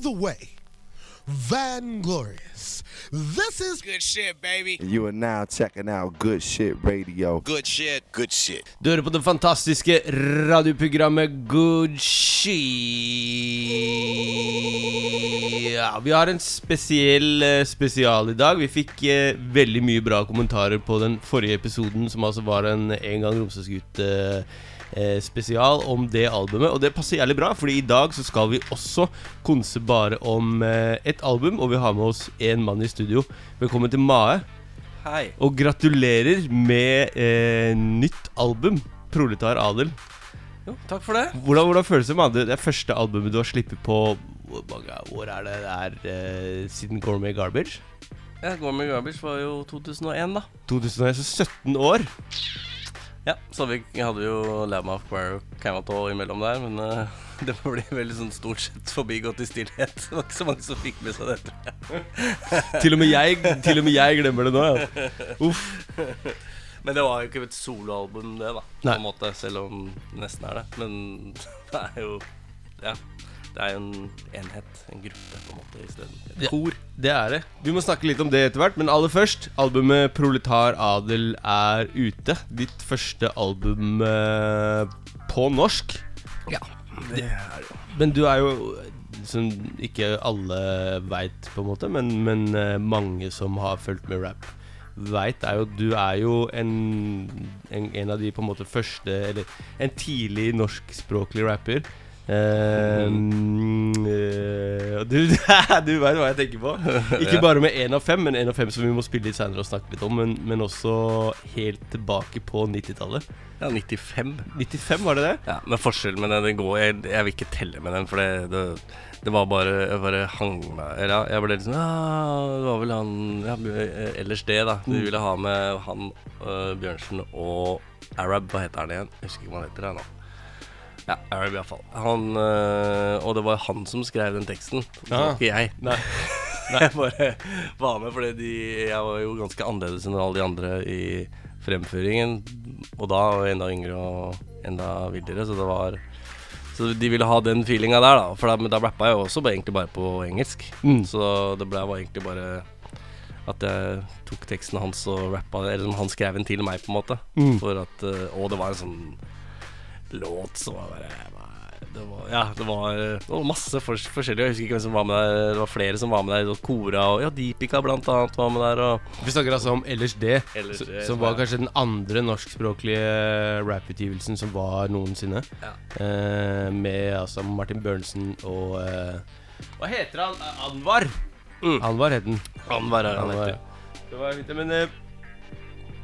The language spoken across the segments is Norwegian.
the way, Vanglorious. This is Good shit, baby. You are now checking out Good Shit Radio. Good shit. Good shit. Du hører på det fantastiske radioprogrammet Good Shit. Ja, vi har en spesiell eh, spesial i dag. Vi fikk eh, veldig mye bra kommentarer på den forrige episoden, som altså var en En gang Romsdalsgutt eh, eh, spesial om det albumet. Og det passer jævlig bra, Fordi i dag så skal vi også konse bare om eh, et album. Og vi har med oss en mann i studio. Velkommen til Mae. Hei. Og gratulerer med eh, nytt album, 'Proletar Adel'. Jo, takk for det. Hvordan, hvordan føles det med det? Det er første albumet du har sluppet på Hvor mange år er det det er eh, siden Gourmet Garbage? Ja, Gourmet Garbage var jo 2001, da. 2001, så 17 år. Ja, så vi hadde jo Lamb of Quarrow og Camatall imellom der, men uh, det ble veldig sånn stort sett forbigått i stillhet. Det var ikke så mange som fikk med seg det. tror jeg. Til og med jeg, til og med jeg glemmer det nå. Ja. Uff. Men det var jo ikke et soloalbum, det, da. På en måte, selv om det nesten er det. Men det er jo Ja. Det er jo en enhet, en gruppe, på en måte, isteden. Et Ja. kor. Det er det. Vi må snakke litt om det etter hvert, men aller først. Albumet 'Proletar Adel' er ute. Ditt første album eh, på norsk. Ja, det er det. Men du er jo Som ikke alle veit, på en måte, men, men eh, mange som har fulgt med rap, veit, er jo at du er jo en, en, en av de på en måte første Eller en tidlig norskspråklig rapper. Eh, eh, du du veit hva jeg tenker på. Ikke bare med én av fem, men én av fem som vi må spille litt seinere og snakke litt om. Men, men også helt tilbake på 90-tallet. Ja, 95. 95, var det det? Ja, men forskjellen med den, den går jeg, jeg vil ikke telle med den, for det, det, det var bare Jeg bare hang meg Eller ja, jeg ble litt sånn Ja, det var vel han ja, eh, Ellers det, da. Du ville ha med han uh, Bjørnsen og Arab. Hva heter han igjen? Jeg husker ikke hva han heter nå. Ja, Arab iallfall. Han øh, Og det var han som skrev den teksten. Det var Ah. ikke jeg. Nei. Jeg bare var med fordi de, jeg var jo ganske annerledes enn alle de andre i fremføringen. Og da var jeg enda yngre og enda villere, så det var Så de ville ha den feelinga der, da. For da, da rappa jeg også bare, egentlig bare på engelsk. Mm. Så det ble var egentlig bare at jeg tok teksten hans og rappa Eller eller han skrev den til meg, på en måte. Mm. For at eh, Og det var en sånn låt som var bare det var, ja, det var, det var masse fors forskjellige. Jeg husker ikke hvem som var med der. Det var flere som var med der. og Kora og ja, Deepika blant annet var med der. Og Vi snakker altså om LSD, LSD, s- som som var kanskje den andre norskspråklige rapputgivelsen som var noensinne. Ja. Eh, med altså Martin Børnsen og eh, Hva heter han? Anwar! Mm. Anwar het den. Anwar er han Anwar. Det var fint, men eh,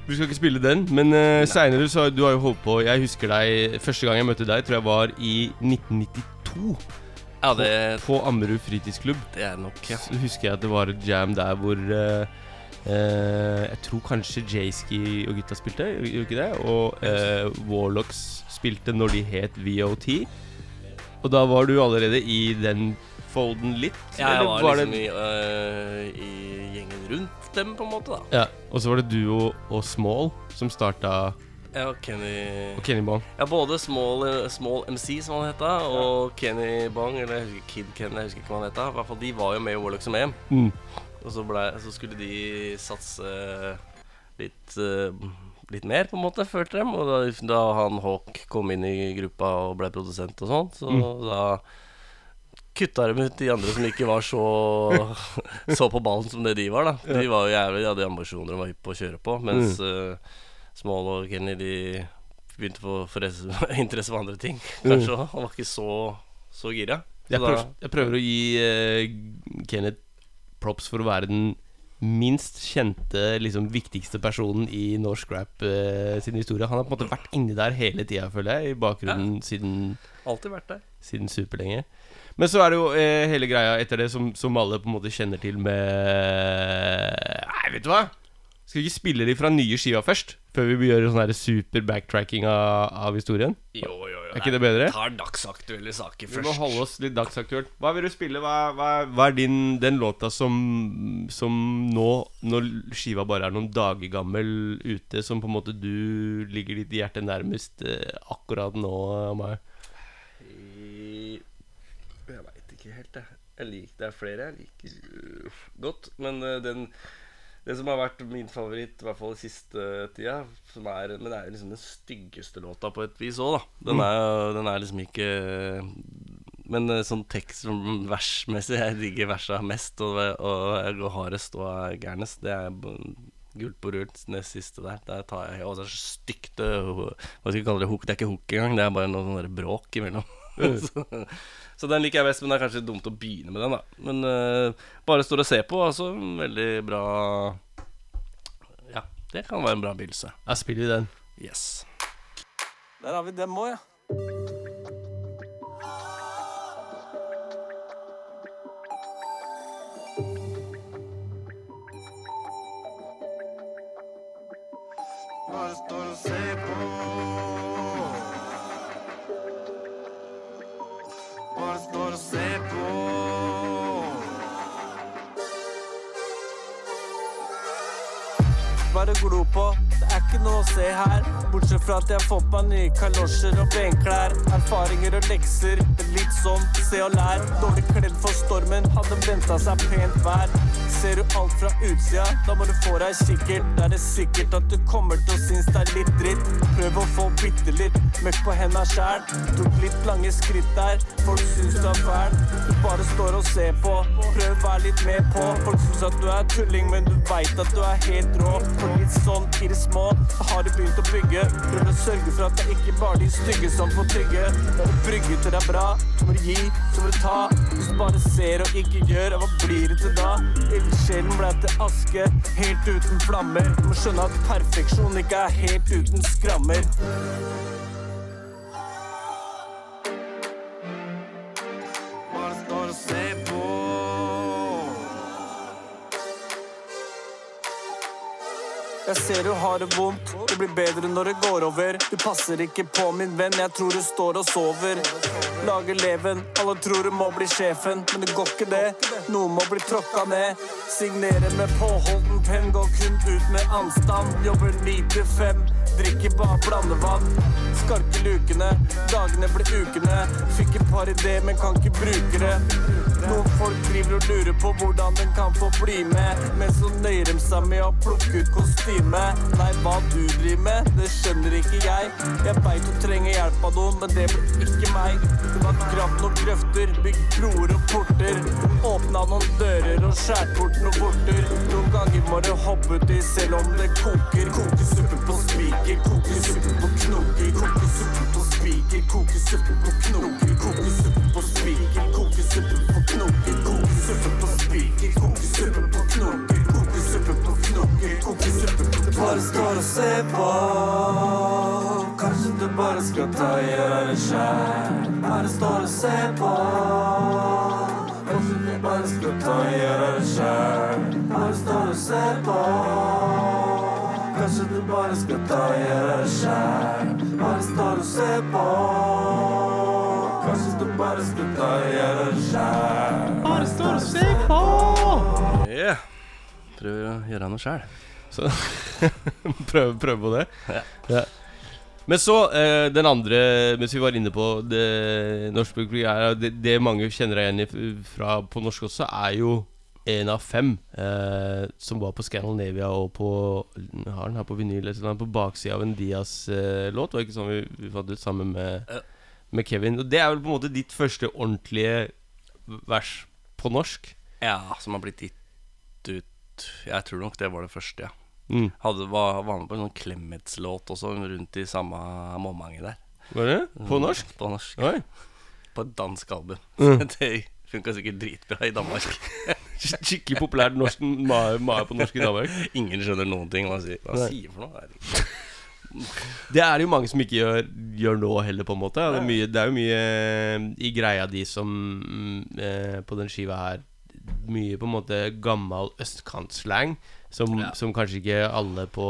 Vi skal ikke spille den, men uh, seinere så Du har jo holdt på Jeg husker deg Første gang jeg møtte deg, tror jeg var i 1992. Ja, det, På Ammerud fritidsklubb. det er nok, ja. Så husker jeg at det var et jam der hvor uh, uh, Jeg tror kanskje Jayski og gutta spilte, gjorde ikke det? Og eh, Warlocks spilte når de het VOT. Og da var du allerede i den folden litt? Ja, jeg var, var det- liksom i, uh, i gjengen rundt dem, på en måte, da. ja, Og så var det du og, Small som starta Ja, og Kenny Og Kenny Bong. Ja, både Small, eh, Small MC, som han heta, og Kenny Bong, eller jeg husker Kid Kenny, jeg husker ikke hva han heta. I hvert fall de var jo med i Warlock som EM. Mm. Og så, ble, så skulle de satse litt eh, Litt mer, på en måte, følte dem. Og da, da han Hawk kom inn i gruppa og ble produsent og sånn, så da kutta dem ut de andre som ikke var så Så på ballen som det de var, da. De var jo jævlig, de hadde ambisjoner og var hypp på å kjøre på, mens eh, Small og Kenny de begynte å få interesse for andre ting, kanskje. mm. Han var ikke så, så gira. Så Jeg, prøver, jeg prøver å gi uh, Kenneth props for å være den minst kjente, liksom viktigste personen i norsk rap uh, sin historie. Han har på en måte vært inni der hele tida, føler jeg, i bakgrunnen siden, Alltid vært der. siden superlenge. Men så er det jo eh, hele greia etter det som, som alle på en måte kjenner til med Nei, vet du hva? Skal vi ikke spille de fra nye skiva først? Før vi gjør sånn super backtracking av, av historien? Jo, jo, jo. Er ikke det bedre? Vi Tar dagsaktuelle saker først. Vi må holde oss litt dagsaktuelt. Hva vil du spille? Hva, hva, hva er din, den låta som, som nå, når skiva bare er noen dager gammel ute, som på en måte du ligger ditt hjerte nærmest eh, akkurat nå, Amar? I- Jeg veit ikke helt, jeg. Jeg liker, det er flere jeg liker uh, godt. Men uh, den det som har vært min favoritt, i hvert fall i siste tida som er, Men det er liksom den styggeste låta på et vis òg, da. Den er, den er liksom ikke Men øh, sånn tekst som versmessig Jeg digger versa mest, og, og går hardest og gærnest. Det er Gult på rult, nest siste der. Der tar jeg Og det er så stygt øh, Hva skal vi kalle det? Hook? Det er ikke hook engang. Det er bare noe sånn bråk imellom. så, den liker jeg best, men det er kanskje dumt å begynne med den, da. Men uh, bare står og ser på, altså. Veldig bra Ja, det kan være en bra begynnelse. Jeg spiller i den. Yes. Der har vi dem òg, ja. Bare glo på, det er ikke noe å se her. Bortsett fra at jeg har fått meg nye kalosjer og benklær. Erfaringer og lekser, er litt sånn se og lær. Dårlig kledd for stormen, hadde venta seg pent vær. Ser du alt fra utsida, da må du få deg kikkert. Da er det sikkert at du kommer til å synes det er litt dritt. Prøv å få bitte litt møkk på henda sjæl. Tok litt lange skritt der, folk syns du er fæl. Du bare står og ser på, prøv å være litt med på. Folk syns at du er tulling, men du veit at du er helt rå. For litt sånn i det små, har du begynt å bygge. Prøv å sørge for at det ikke bare de stygge som får tygge. Når du brygger til det er bra, så må du gi, så må du ta. Hvis du bare ser og ikke gjør, hva blir det til da? Ildsjelen ble til aske, helt uten flammer. Du må skjønne at perfeksjon ikke er helt uten skrammer. Jeg ser du har det vondt, det blir bedre når det går over. Du passer ikke på, min venn, jeg tror du står og sover. Lager leven, alle tror du må bli sjefen, men det går ikke det. Noen må bli tråkka ned. Signere med påholden penn, går kun ut med anstand. Jobber ni til fem, drikker bare blandevann. Skarke lukene, dagene blir ukene. Fikk et par ideer, men kan ikke bruke det. Noen folk driver og lurer på hvordan den kan få bli med. Men så nøyer de seg med å plukke ut kostyme. Nei, hva du driver med, det skjønner ikke jeg. Jeg veit du trenger hjelp av noen, men det blir ikke meg. Du har gravd noen grøfter, bygd broer og porter. Åpna noen dører og skjært bort noen vorter. Noen ganger må du hoppe uti selv om det koker. Koke suppe på spiker, koke suppe på knoker. Koke suppe på spiker, koke suppe på knoker. Koke suppe på spiker, koke suppe på knoker. Koke suppe på spiker, koke suppe på knoker. Koke suppe på knoker, koke suppe. Bare står og ser på. Kanskje du bare skal ta og gjøre det sjæl. Bare står og ser på. Kanskje du bare skal ta og gjøre det sjæl. Bare står og ser på. Kanskje du bare skal ta og gjøre det sjæl. Bare står og ser på. Kanskje du bare skal ta og gjøre det sjæl. Bare står og ser på. Yeah. Prøv å gjøre noe sjæl. Så prøve, prøve på det. Ja. Ja. Men så, eh, den andre, mens vi var inne på det norsk er det, det mange kjenner igjen fra på norsk også, er jo en av fem eh, som var på Scandinavia og på Har den her på vinyl eller sånn, på baksida av en Diaz-låt. var ikke sånn vi, vi fant ut sammen med, med Kevin? Og det er vel på en måte ditt første ordentlige vers på norsk? Ja, som har blitt gitt ut Jeg tror nok det var det første, ja. Mm. Hadde, var, var med på en sånn Clemets-låt også, rundt i samme momentet der. Var det? På norsk? På norsk. Oi. På et dansk album. Mm. det funka sikkert dritbra i Danmark. Skikkelig populært norsk ma- ma- på norsk i Danmark. Ingen skjønner noen ting. Hva sier, hva sier for noe? Det er det jo mange som ikke gjør, gjør nå heller, på en måte. Det er, mye, det er jo mye eh, i greia de som mm, eh, På den skiva her Mye på en måte gammel østkantslang som, Ja. som kanskje ikke alle på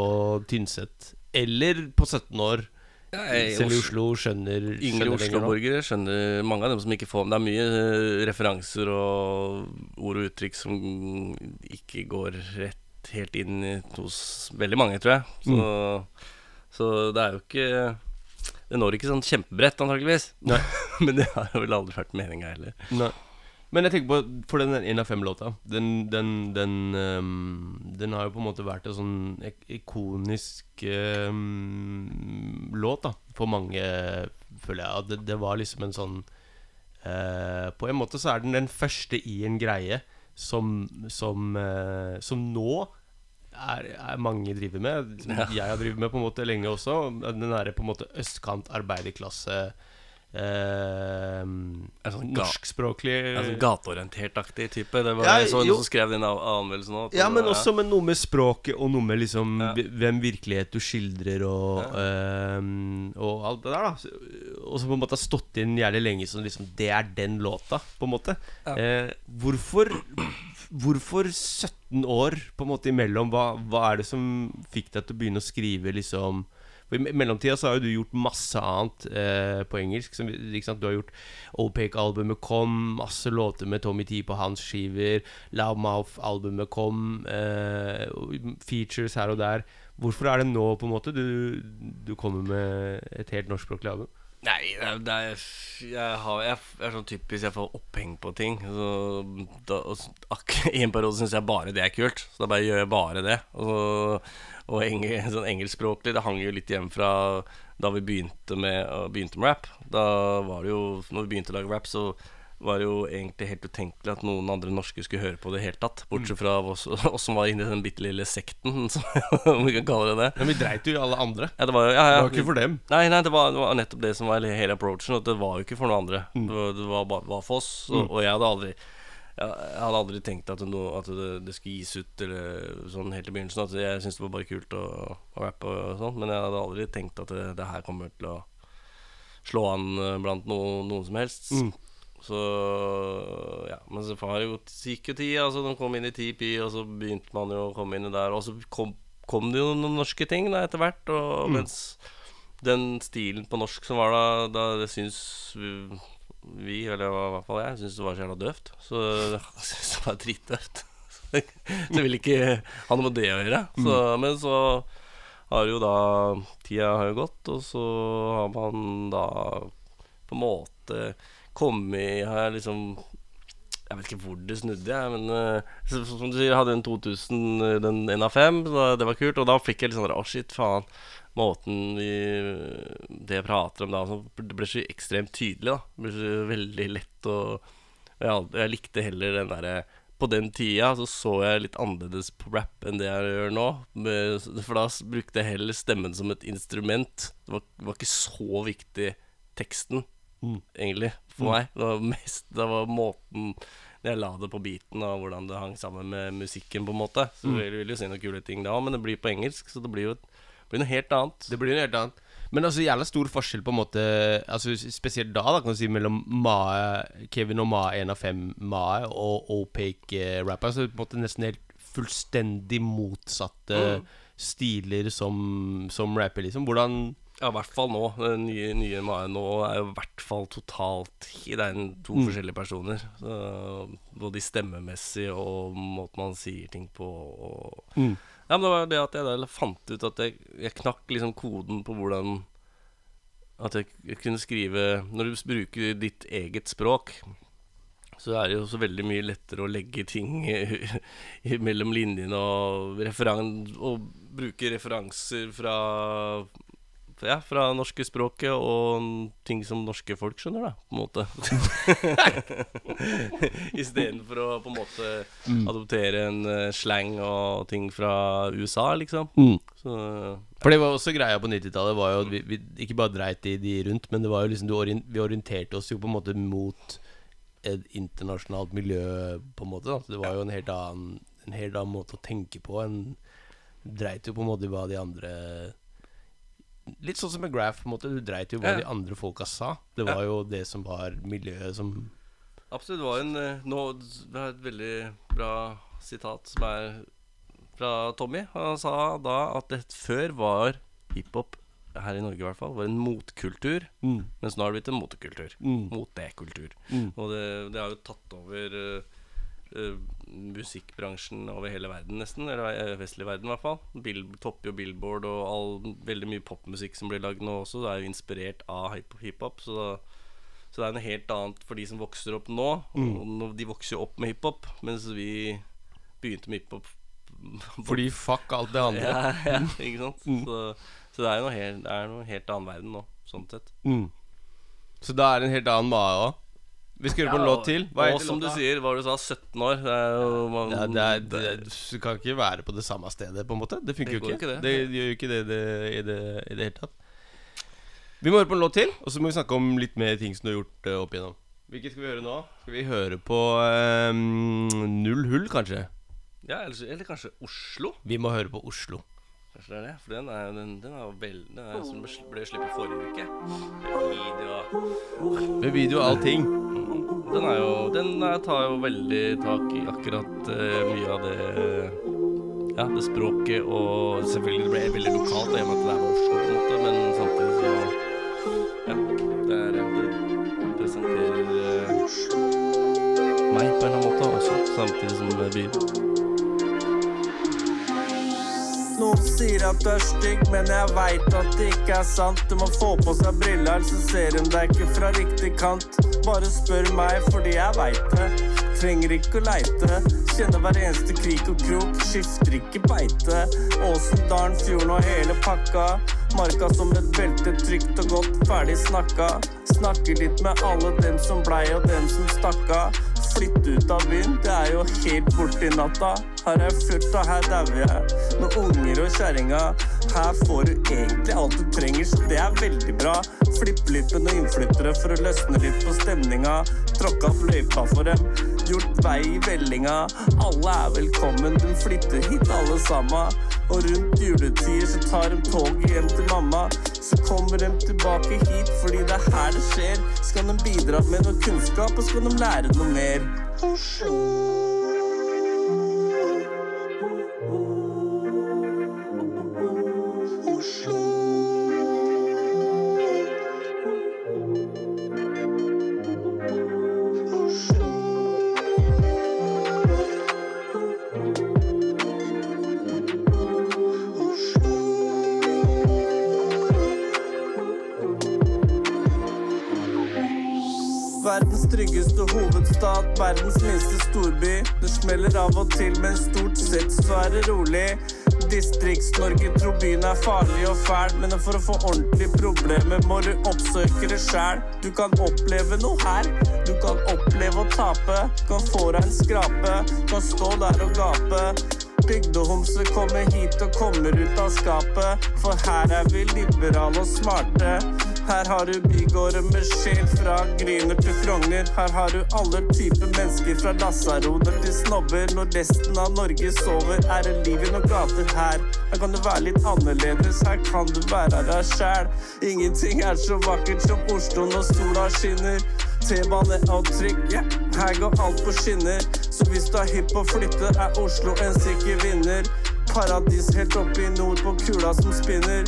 Tynset eller på 17 år, Jeg, selv i Oslo, skjønner. Yngre. Oslo-borgere skjønner Mange av dem som ikke får Det er mye uh, referanser og ord og uttrykk som ikke går rett helt inn hos veldig mange, tror jeg. Så, Mm. så det er jo ikke Det når ikke sånn kjempebredt, antakeligvis. Men det har vel aldri vært meninga heller. Nei. Men jeg tenker på For den én av fem-låta Den, den, den, um, den har jo på en måte vært en sånn ikonisk um, låt da for mange, føler jeg. Det, det var liksom en sånn uh, På en måte så er den den første i en greie som Som, uh, som nå er, er mange driver med. Jeg har drevet med på en måte lenge også. Den derre på en måte østkant arbeiderklasse eh, En sånn Norskspråklig En sånn gateorientert-aktig type. Det var Ja, jeg så jo. noen som skrev den av- anmeldelsen òg. Ja, men også med noe med språket og noe med liksom Ja. hvem virkelighet du skildrer og, ehm, og alt det der, da. Og som på en måte har stått inn jævlig lenge som liksom Det er den låta, på en måte. Eh, hvorfor Hvorfor 17 år på en måte imellom? Hva, hva er det som fikk deg til å begynne å skrive liksom for I mellomtida så har jo du gjort masse annet eh, på engelsk. Som? Du har gjort Opec-albumet kom, masse låter med Tommy T på hans skiver. Loudmouth-albumet kom, eh, features her og der. Hvorfor er det nå på en måte du, du kommer med et helt norskspråklig album? Nei, det er, jeg, har, jeg, er sånn typisk Jeg får oppheng på ting. Så da, og, I en periode syns jeg bare det er kult, så da bare gjør jeg bare det. Og, så- og engel, sånn engelskspråklig, det hang jo litt igjen fra da vi begynte med, begynte med rap. Da var det jo Når vi begynte å lage rap, så var det jo egentlig helt utenkelig at noen andre norske skulle høre på det i det hele tatt. Bortsett fra oss, oss som var inne i den bitte lille sekten, som, om vi kan kalle det det. Men vi dreit jo i alle andre. Ja, det var ja, ja, Det var ikke for dem. Nei, nei det, var, det var nettopp det som var hele- approachen. At det var jo ikke for noen andre. Mm. Det, var, det var bare var for oss. Og, og jeg hadde aldri jeg, hadde aldri tenkt at, det, no- at det, det skulle gis ut eller sånn helt i begynnelsen. At jeg syntes det var bare kult å, å rappe og sånn. Men jeg hadde aldri tenkt at det, det her kommer til å slå an eh, blant no, noen som helst. Mm. Så ja, men så jo gikk jo tida, altså de kom inn i TP, og så begynte man jo å komme inn i der. Og så kom, kom det jo noen norske ting da etter hvert. Og mens den stilen på norsk som var da, da det syns vi, eller i hvert fall jeg, syntes det var så jævla døvt. Så jeg syntes det var dritdøvt. Så jeg ville ikke ha noe med det å gjøre. Så, Men så har jo da Tida har jo gått, og så har man da på en måte kommet Har jeg liksom Jeg vet ikke hvor det snudde, jeg, men så, som du sier, jeg hadde en 2000, eh, den 1 av fem, så det var kult. Og da fikk jeg litt sånn Å, shit, faen. Måten vi Det jeg prater om da, så det ble så ekstremt tydelig, da. Det ble så veldig lett å jeg, jeg likte heller den derre på den tida så så jeg litt annerledes på rap enn det jeg gjør nå. For da brukte jeg heller stemmen som et instrument. Det var, var ikke så viktig teksten, egentlig, for meg. Det var mest Det var måten jeg la det på beaten, og hvordan det hang sammen med musikken, på en måte. Så jeg vil jo si noen kule ting da, men det blir på engelsk, så det blir jo et, blir noe helt annet. Det blir noe helt annet. Men altså jævla stor forskjell på en måte Altså Spesielt da, da kan du si mellom Mae, Kevin og Mae, 1 av fem Mae, og Opaque eh, rapper. Altså på en måte nesten helt fullstendig motsatte stiler som, som rapper, liksom. Hvordan Ja, i hvert fall nå. Den nye, nye Mae nå er jo i hvert fall totalt Det er en, to forskjellige personer. Så, både stemmemessig og måten man sier ting på. Og, Ja, men det var det at jeg fant ut at jeg, jeg knakk liksom koden på hvordan At jeg, kunne skrive Når du bruker ditt eget språk, så er det jo så veldig mye lettere å legge ting mellom linjene og, og bruke referanser fra ja, fra norske språket og ting som norske folk skjønner, da, på en måte. Istedenfor å på en måte adoptere en eh, slang og ting fra USA, liksom. Så For det var også greia på 90-tallet. Var jo at vi, vi ikke bare dreit i de rundt, men det var jo liksom du orien, vi orienterte oss jo på en måte mot et internasjonalt miljø, på en måte. Da. Så det var jo en helt annen En helt annen måte å tenke på. En dreit jo på en måte i hva de andre Litt sånn som med Graff, på en måte. Du dreit jo hva Ja. de andre folka sa. Det var jo det som var miljøet som absolutt, det var en eh, nå, Det er et veldig bra sitat som er fra Tommy. Han sa da at det før var hiphop, her i Norge i hvert fall, var en motkultur. Mens nå har det blitt en motekultur. Mm. Motekultur. Mm. Og det, det har jo tatt over eh, musikkbransjen over hele verden, nesten. Eller eh, vestlig verden, i hvert fall. Bill, topper jo Billboard, og all, veldig mye popmusikk som blir lagd nå også, det er jo inspirert av hip- hiphop. Så da Så det er noe helt annet for de som vokser opp nå. Mm. De vokser jo opp med hiphop, mens vi begynte med hiphop Fordi fuck alt det andre. ja, ja, ikke sant? Så, så det er jo noe helt, det er noe helt annen verden nå, sånn sett. Mm. Så det er en helt annen Maya òg. Vi skal høre på en låt til. Hva og heter som du låta? sier, hva var det du sa, 17 år? Det er jo man, Ja, det er, det, du kan ikke være på det samme stedet, på en måte. Det funker Det jo går ikke. ikke, det. Det, gjør jo ikke det, det, i, det i det hele tatt. Vi må høre på en låt til, og så må vi snakke om litt mer ting som du har gjort eh, opp igjennom. Hvilket skal vi høre nå? Skal vi høre på ehm, Null hull, kanskje? Ja, eller, eller kanskje Oslo? Vi må høre på Oslo. Kanskje det er det? For den er, den, den er vel Den er som ble, sluppet forrige uke. Video. Med video og allting. Den er jo Den er, tar jo veldig tak i akkurat uh, mye av det Ja, det språket og Selvfølgelig det ble veldig lokalt, i og med at det er Oslo, på en måte, men samtidig så Ja. Det er Det presenterer uh, meg på en eller annen måte også, samtidig som byen. Noen sier at du er stygg, men jeg veit at det ikke er sant. Du må få på seg briller, så ser hun deg ikke fra riktig kant. Bare spør meg, fordi jeg veit det. Trenger ikke å leite. Kjenner hver eneste krik og krok, skifter ikke beite. Åsen, Dalen, fjorden og hele pakka. Marka som et belte, trygt og godt, ferdig snakka. Snakker litt med alle dem som blei og dem som stakk av. Flytte ut av byen, det er jo helt borti natta. Her er fullt, og her dauer jeg. Med unger og kjerringa. Her får du egentlig alt du trenger, så det er veldig bra. Flippe litt med noen innflyttere for å løsne litt på stemninga. Tråkka opp for dem, gjort vei i vellinga. Alle er velkommen, de flytter hit alle sammen. Og rundt juletider så tar de toget hjem til mamma. Så kommer de tilbake hit fordi det er her det skjer. Skal de bidra med noe kunnskap, og skal de lære noe mer. Verdens verdens minste storby. Det smeller av og til, men stort sett så er det rolig. Distrikts-Norge tror byen er farlig og fæl, men for å få ordentlige problemer må du oppsøke det sjæl. Du kan oppleve noe her, du kan oppleve å tape. Kan få deg en skrape, kan stå der og gape. Bygdehomser kommer hit og kommer ut av skapet, for her er vi liberale og smarte. Her har du bygårder med sjel fra Gryner til Frogner. Her har du alle typer mennesker fra lasaroner til snobber. Når resten av Norge sover, er det liv i noen gater her. Her kan du være litt annerledes, her kan du være deg sjæl. Ingenting er så vakkert som Oslo når sola skinner. T-bane og trykk, yeah, her går alt på skinner. Så hvis du er hypp på å flytte, er Oslo en sikker vinner. Paradis helt oppe i nord på kula som spinner.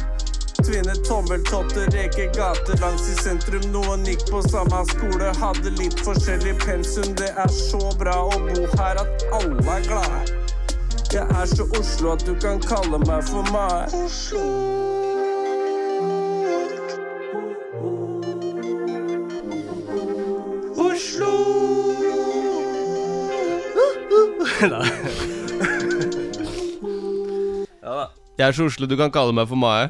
Tvinne tommeltotter, reker gater langs i sentrum. Noen gikk på samme skole, hadde litt forskjellig pensum. Det er så bra å bo her at alle er glade. Jeg er så Oslo at du kan kalle meg for meg. Ja da. Jeg er så Oslo, du kan kalle meg for Mae.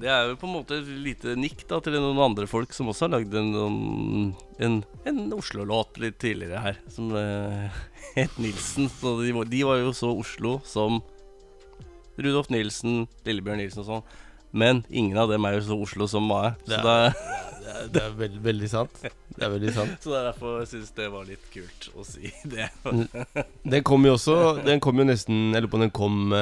Det er jo på en måte et lite nikk da til noen andre folk som også har lagd en, en, en Oslo-låt litt tidligere her, som uh, het Nilsen. Så de, var- de var jo så Oslo som Rudolf Nilsen, Lillebjørn Nilsen og sånn. Men ingen av dem er jo så Oslo som Mae. Så, det er, Det er, det er veldig, veldig sant. Det er veldig sant. så det er derfor jeg syns det var litt kult å si det. Den kom jo også Den kom jo nesten Jeg lurer på den kom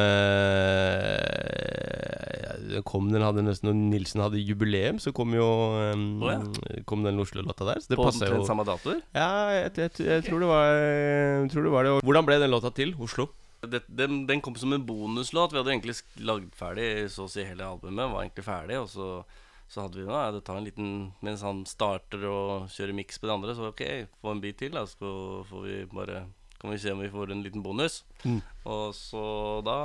eh, Den kom Den hadde nesten Når Nilsen hadde jubileum, så kom jo um, oh, ja. Kom den Oslo-låta der. Så det På den omtrent samme datoer. Ja, jeg, jeg, jeg, tror det var jeg tror det var det. Hvordan ble den låta til? Oslo? Det, den, den kom som en bonuslåt. Vi hadde egentlig lagd ferdig så å si hele albumet. Var egentlig ferdig, og så, så hadde vi nå ja, det tar en liten Mens han starter og kjører miks på det andre, så ok, få en bit til, da, så får vi bare Kan vi se om vi får en liten bonus. Mm. Og så da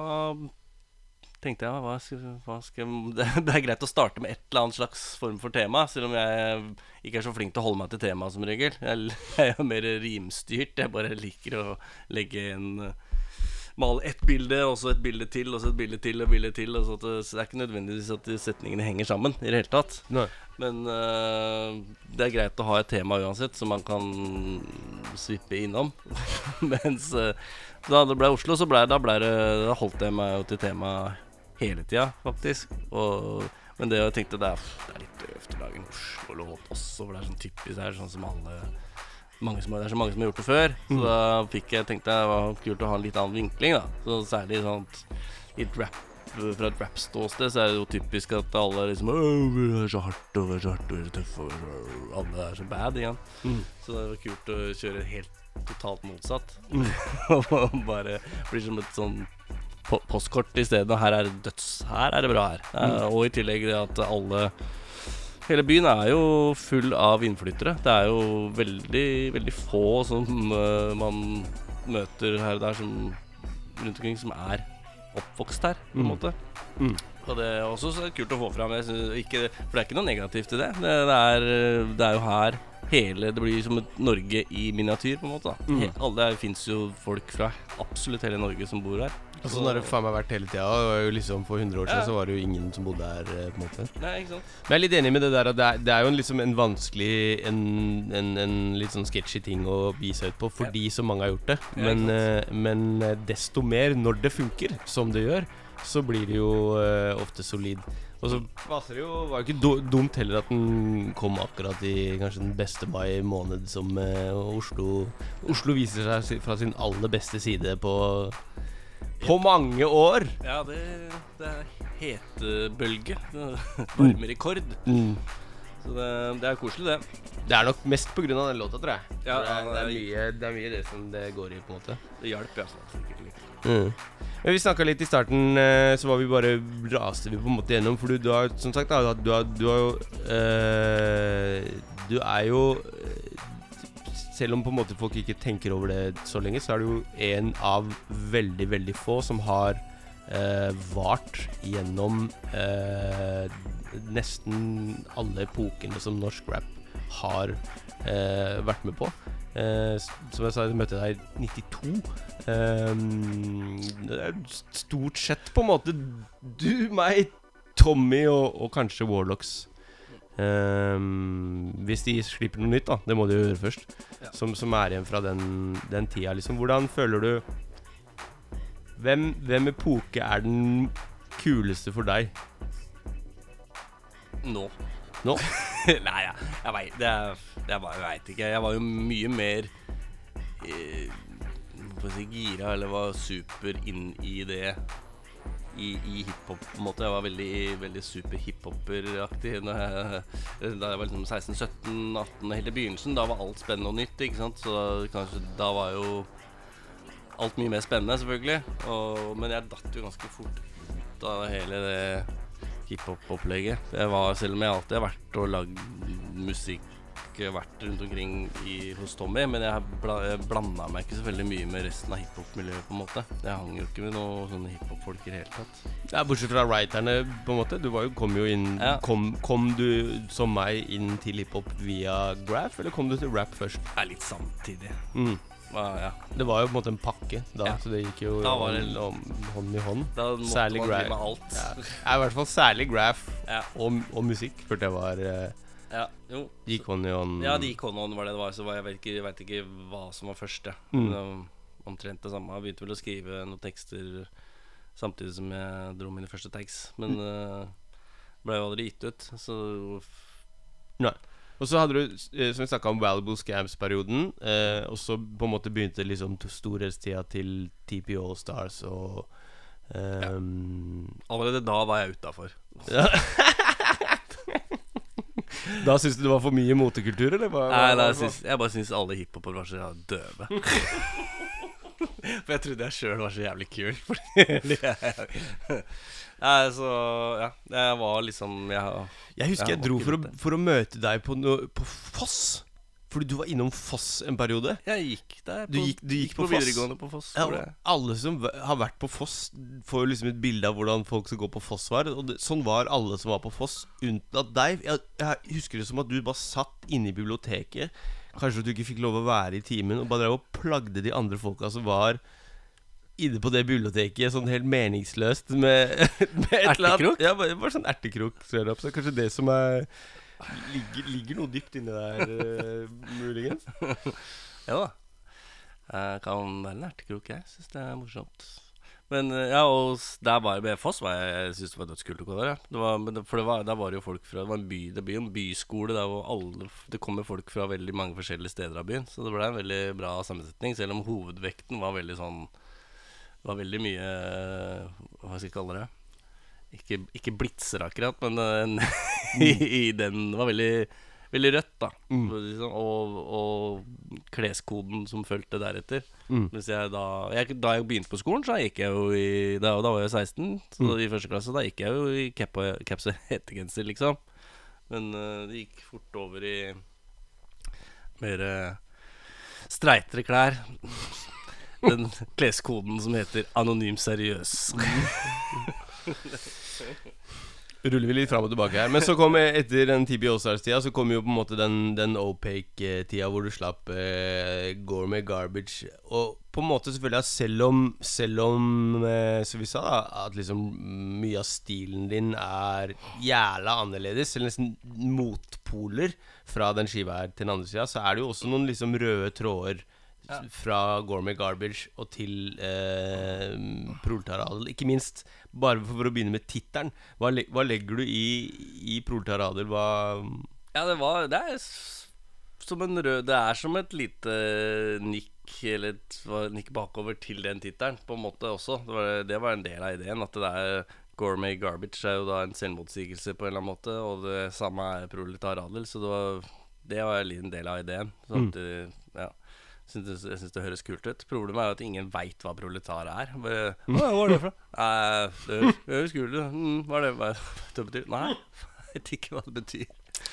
tenkte jeg hva skal, hva skal det, det er greit å starte med et eller annet slags form for tema, selv om jeg ikke er så flink til å holde meg til temaet som regel. Jeg, jeg er mer rimstyrt. Jeg bare liker å legge en eh, Male ett bilde, og så et bilde til, og så et bilde til, og bilde til. Og så, det, så det er ikke nødvendigvis at setningene henger sammen i det hele tatt. Nei. Men uh, det er greit å ha et tema uansett, som man kan svippe innom. Mens uh, da det ble Oslo, så ble, da, ble det, da holdt jeg meg jo til temaet hele tida, faktisk. Og, men det jeg tenkte det er, det er litt døvt å lage en Oslo-låt også, for det er sånn typisk Det er sånn som alle mange som, Det er så mange som har gjort det før. Så da fikk jeg tenkte jeg det var kult å ha en litt annen vinkling, da. Så særlig sånn litt rap fra et rap-ståsted så er det jo typisk at alle liksom vi er så hardt og vi er så hardt og vi er så tøffe og vi er så-» Alle er så bad igjen. Så det var kult å kjøre helt totalt motsatt. Og bare blir som et sånn postkort i stedet. Her er det døds. Her er det bra her. Mm. og i tillegg det at alle Hele byen er jo full av innflyttere. Det er jo veldig, veldig få som uh, man møter her og der som rundt omkring som er oppvokst her, på en måte. Mm. Og det er også så kult å få fram. Jeg ikke, for det er ikke noe negativt i det. Det, det, er, det er jo her hele Det blir som et Norge i miniatyr, på en måte. da Mm. alle Det fins jo folk fra absolutt hele Norge som bor her. Og sånn har det faen meg vært hele tida. Liksom For 100 år siden Ja. så var det jo ingen som bodde her. eh, på en måte Nei, ikke sant? Men jeg er litt enig med det der at det er, det er jo en, liksom en vanskelig En, en, en litt sånn sketchy ting å gi seg ut på fordi så mange har gjort det. Men, ikke eh, men eh, desto mer når det funker, som det gjør, så blir det jo uh, ofte solid. Og så passer det jo Var jo ikke dumt heller at den kom akkurat i kanskje den beste mai måned som uh, Oslo Oslo viser seg fra sin aller beste side på på mange år. Ja, det, det er hetebølge. Varmerekord. Mm. Så det, det er koselig, det. Det er nok mest av den låta, tror jeg. Ja, det, er, det, er mye, det er mye det som det går i, på en måte. Det hjalp, ja. Sikkert litt. Mm. Men vi snakka litt i starten, eh, så var vi bare raste vi på en måte gjennom. For du, du har som sagt da, du har, du har eh, Du er jo eh, Selv om på en måte folk ikke tenker over det så lenge, så er det jo en av veldig, veldig få som har eh, vart gjennom eh, nesten alle epokene som norsk rap har eh, vært med på. Eh, som jeg sa, jeg møtte deg i 92. Ehm, det er stort sett på en måte du, meg, Tommy og, og kanskje Warlocks. Ehm, hvis de slipper noe nytt, da. Det må de jo gjøre først. Som, som er igjen fra den, den tida, liksom. Hvordan føler du hvem, hvem epoke er den kuleste for deg? Nå. Nå? Nei, jeg, jeg veit det er, Jeg bare veit ikke. Jeg var jo mye mer eh, si gira, eller var super inn i det i, i hiphop, på en måte. Jeg var veldig, veldig super hiphoperaktig da jeg, var liksom 16-17-18, helt i begynnelsen. Da var alt spennende og nytt, ikke sant. Så kanskje da var jo alt mye mer spennende, selvfølgelig. Og, men jeg datt jo ganske fort ut av hele det hiphop-opplegget. Selv om jeg alltid har vært og lagd musikk, vært rundt omkring i, hos Tommy, men jeg, bla, blanda meg ikke så veldig mye med resten av hiphop-miljøet, på en måte. Jeg hang jo ikke med noen sånne hiphop-folk i det hele tatt. Ja, Bortsett fra writerne, på en måte. Du var jo, kom jo inn Ja. kom, kom du som meg inn til hiphop via Graph, eller kom du til rap først? Det er litt samtidig. Mm. Ah, ja. Det var jo på en måte en pakke da, Ja. så det gikk jo det- hånd, hånd i hånd. Da måtte Særlig man drive med alt. Ja. I hvert fall særlig Graph og, og musikk, følte jeg var eh, Ja, jo. De gikk hånd i hånd. Ja, de gikk hånd i hånd, var det det var. Så var jeg vet ikke, jeg vet ikke hva som var først, jeg. Mm. Det var Omtrent det samme. Jeg begynte vel å skrive noen tekster samtidig som jeg dro mine første tags. Men uh, ble jo aldri gitt ut, så Nei. Og så hadde du, eh, som vi snakka om, Valuable Scams-perioden. Eh, og så på en måte begynte liksom storhetstida til TP Allstars og ehm, allerede da var jeg utafor. ja. Da syns du det var for mye motekultur, eller? Hva, Nei, da, jeg, syns, jeg bare syns alle hiphopere var så døve. For jeg trodde jeg sjøl var så jævlig kul. Nei, så ja. Jeg var liksom Jeg, Jeg husker jeg, jeg dro for å, for å møte deg på, no, på Foss. Fordi du var innom Foss en periode. Jeg gikk der. Du gikk- du gikk på på, videregående på Foss. Ja, alle som har vært på Foss, får jo liksom et bilde av hvordan folk som går på Foss var. Og det, sånn var alle som var på Foss, unntatt deg. Jeg, jeg husker det som at du bare satt inne i biblioteket. Kanskje du ikke fikk lov å være i timen, og bare drev og plagde de andre folka som var inne på det biblioteket sånn helt meningsløst med, med et eller annet. Ertekrok? Ja, bare, bare sånn ertekrok. Så er kanskje det som er Ligger, ligger noe dypt inni der, eh, muligens. Ja da. Jeg kan være en ertekrok, jeg. Syns det er morsomt. Men eh, ja, og der var jeg med Foss. Var jeg, jeg syns det var dødskult å gå der. Det var, for det var, der var det jo folk fra Det var en by Det en byskole der hvor alle Det kommer folk fra veldig mange forskjellige steder av byen. Så det ble en veldig bra sammensetning, selv om hovedvekten var veldig sånn Var veldig mye Hva skal jeg kalle det? Ikke, ikke blitzer akkurat, men en, i, i den var veldig Veldig rødt, da. Mm. sånn, Og, og kleskoden som fulgte deretter. Mm. Mens jeg da jeg, Da jeg begynte på skolen, så gikk jeg jo i Da, da var jeg 16, så Mm. i første klasse. Da gikk jeg jo i cap og caps og hettegenser, liksom. Men uh, det gikk fort over i mer uh, streitere klær. Den kleskoden som heter anonym seriøs. Ruller vi litt fram og tilbake her. Men så kom etter den TB Allstars-tida, så kom jo på en måte den, den opaque-tida hvor du slapp eh, gourmet garbage. Og på en måte selvfølgelig at selv om, selv om eh, som vi sa, da, at liksom mye av stilen din er jævla annerledes, eller nesten motpoler fra den skiva her til den andre sida, så er det jo også noen liksom røde tråder. Fra Gourmet Garbage og til eh, Proletariadel. Ikke minst, bare for, for å begynne med tittelen. Hva, le- hva legger du i, i Proletariadel? Hva Ja, det var Det er som en rød Det er som et lite nikk Eller et nikk bakover til den tittelen, på en måte også. Det var, det var en del av ideen. At det er Gourmet Garbage er jo da en selvmotsigelse på en eller annen måte, og det samme er Proletaradel så det var, det var en del av ideen. Så at, mm. ja. Synes, jeg syns det høres kult ut. Problemet er jo at ingen veit hva proletar er. Bare, «Å, hva er det for noe? Det høres, kult ut. Mm, hva er det, hva det det betyr? Nei, jeg vet ikke hva det betyr.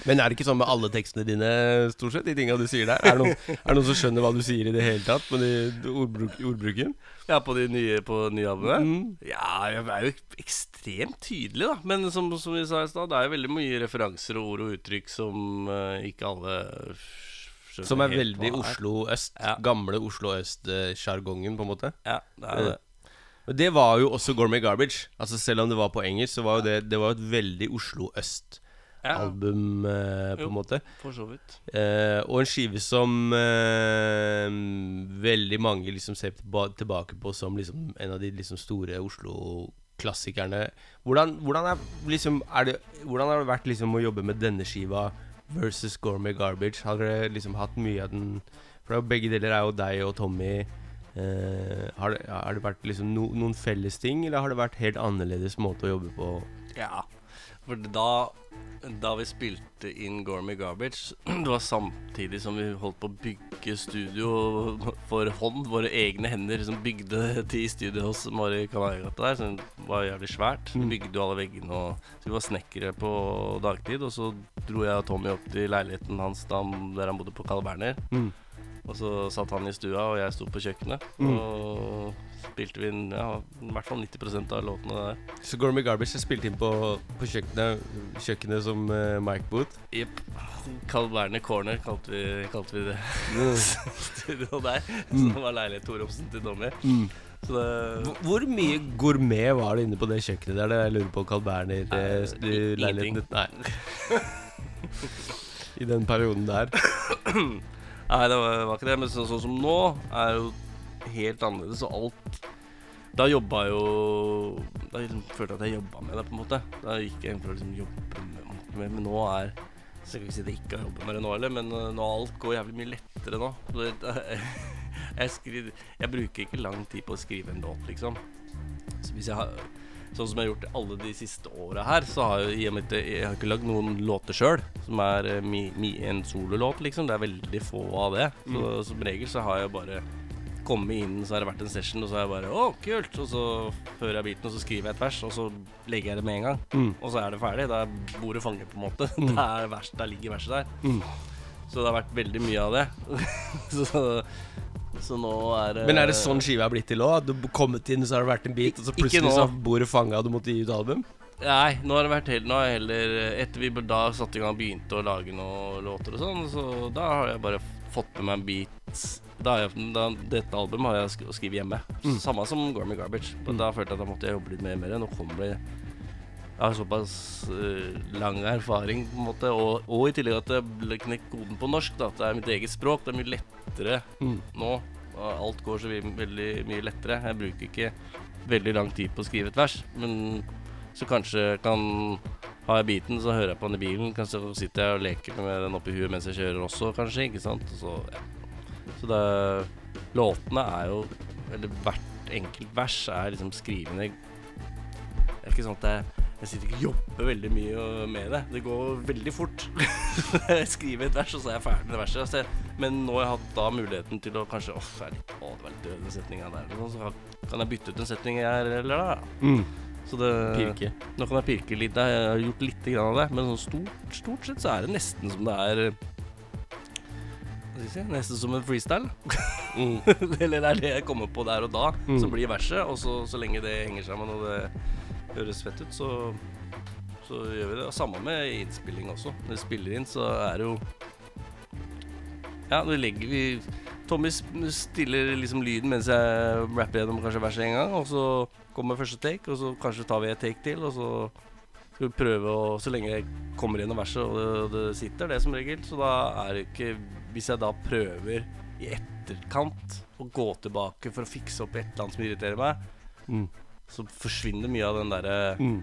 Men er det ikke sånn med alle tekstene dine, stort sett? De tinga du sier der? Er det, noen, er det noen som skjønner hva du sier i det hele tatt? på de ordbruk, ordbruken? Ja, på de nye, på nye? Mm. Ja, jeg er jo ekstremt tydelig, da. Men som, som vi sa i stad, det er jo veldig mye referanser og ord og uttrykk som uh, ikke alle skjønner Som er helt veldig hva. Oslo øst. Ja. Gamle Oslo øst-sjargongen, på en måte. Ja, det er det. Men det var jo også Gourmet Garbage. Altså Selv om det var på engelsk, så var jo det Det var et veldig Oslo Øst-album, eh, på en måte. for så vidt. Eh, og en skive som eh, veldig mange liksom ser tilba tilbake på som liksom en av de liksom store Oslo-klassikerne. Hvordan, hvordan, er, liksom, er det, hvordan har det vært liksom å jobbe med denne skiva versus Gourmet Garbage? Har dere liksom hatt mye av den For er begge deler er jo deg og Tommy. Eh, har, det, har det vært liksom no, noen felles ting, eller har det vært helt annerledes måte å jobbe på? Ja, for da Da vi spilte inn Gourmet Garbage Det var samtidig som vi holdt på å bygge studio for hånd. Våre egne hender som bygde ti studio hos Mari Kanarigata der. Som var jævlig svært. Vi bygde jo alle veggene og Så vi var snekkere på dagtid. Og så dro jeg og Tommy opp til leiligheten hans der han bodde på Carl Berner. Mm. Og så satt han i stua, og jeg sto på kjøkkenet. Mm. Og spilte vi inn ja, i hvert fall 90% av låtene der. Så Gourmet Garbage er spilt inn på, på kjøkkenet, kjøkkenet som uh, Mike Booth. Jepp. Carl Berner Corner kalte vi, kalte vi det. Studio der. Mm. Som var leilighet Thoromsen til. Så det Hvor, hvor mye gourmet var det inne på det kjøkkenet der? Det jeg lurer på Carl Berner Nei, leiligheten Nei. I den perioden der. Nei, det var, var ikke det. Men sånn sånn som nå er jo helt annerledes. Og alt Da jobba jeg jo Da liksom følte jeg at jeg jobba med det, på en måte. Da gikk jeg inn for å liksom jobbe med, det. Men nå er Så jeg kan ikke si at jeg ikke har jobbet med det nå heller, men uh, nå alt går jævlig mye lettere nå. Jeg, skriver, jeg bruker ikke lang tid på å skrive en låt, liksom. Så hvis jeg har Sånn som jeg har gjort alle de siste åra her, så har jeg, i og jeg har ikke lagd noen låter sjøl, som er eh, mi, mi, en sololåt, liksom. Det er veldig få av det. Så som regel så har jeg bare kommet inn, så har det vært en session, og så har jeg bare Å, kult! Og så hører jeg beaten, og så skriver jeg et vers, og så legger jeg det med en gang. Mm. Og så er det ferdig. Da er bordet fanget, på en måte. Det er vers, der ligger verset der. Mm. Så det har vært veldig mye av det. så, så nå er det Men er det sånn skiva er blitt til òg? Du har kommet inn, så har det vært en bit, og så plutselig så har bordet fanga, og du måtte gi ut album? Nei, nå har det vært helt Nå har jeg heller Etter vi da satte i gang og begynte å lage noen låter og sånn, så da har jeg bare fått med meg en bit da har jeg, da, Dette albumet har jeg sk- skrevet hjemme. Samme som Gormy Garbage. Og Da følte jeg at da måtte jeg jobbe litt mer med det. Nå kommer det Jeg har såpass uh, lang erfaring, på en måte, og, og i tillegg at jeg ble knekt koden på norsk. Da, at det er mitt eget språk. Det er mye lettere nå. Alt går så veldig mye lettere. Jeg bruker ikke veldig lang tid på å skrive et vers, men så kanskje kan har jeg beaten, så hører jeg på den i bilen. Kanskje så sitter jeg og leker med den oppi huet mens jeg kjører også, kanskje. Ikke sant? Så, ja. så det Låtene er jo Eller hvert enkelt vers er liksom skrivende Det er ikke sånn at jeg, jeg sitter ikke og jobber veldig mye med det. Det går veldig fort. jeg skriver et vers, og så er jeg ferdig med det verset. Jeg- men nå har jeg hatt da muligheten til å kanskje Åh, det er litt, å, det var litt død den setninga der. Så kan jeg bytte ut en setning her eller der. Mm. Så det Pirke. nå kan jeg pirke litt. Jeg har gjort litt grann av det, men sånn stort, stort sett så er det nesten som det er eh, si? Nesten som en freestyle. Mm. Eller det er det jeg kommer på der og da, Mm. som blir verset. Og så, så lenge det henger sammen og det høres fett ut, så, så gjør vi det. Samme med innspilling også. Når vi spiller inn, så er det jo Ja, nå legger vi Tommy stiller liksom lyden mens jeg rapper gjennom kanskje verset en gang, og så kommer første take, og så kanskje tar vi et take til, og så skal vi prøve å Så lenge jeg kommer gjennom verset, og det, det sitter, det som regel, så da er det ikke Hvis jeg da prøver i etterkant å gå tilbake for å fikse opp et eller annet som irriterer meg, Mm. Så forsvinner mye av den derre Mm.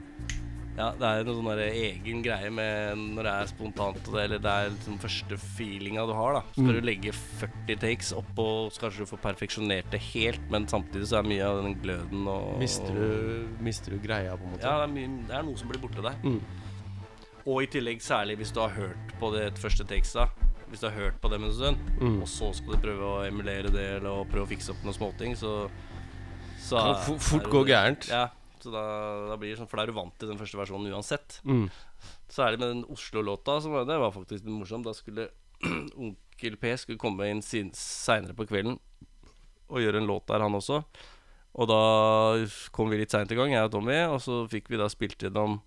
ja, det er noe sånn der egen greie med når det er spontant, det, eller det er liksom første feelinga du har, da. Så skal Mm. du legge 40 takes oppå, så kanskje du får perfeksjonert det helt, men samtidig så er mye av den gløden og Mister du, mister du greia, på en måte? Ja, det er, mye, det er noe som blir borte der. Mm. Og i tillegg særlig hvis du har hørt på det første takesa Hvis du har hørt på dem en stund, Mm. og så skal du prøve å emulere det eller prøve å fikse opp noen småting, så, så Kan fort gå gærent. Ja, så da, da blir det sånn, for da er du vant til den første versjonen uansett. Mm. Særlig med den Oslo-låta, det var faktisk litt morsomt. Da skulle Onkel P skulle komme inn seinere på kvelden og gjøre en låt der, han også. Og da kom vi litt seint i gang, jeg og Tommy, og så fikk vi da spilt gjennom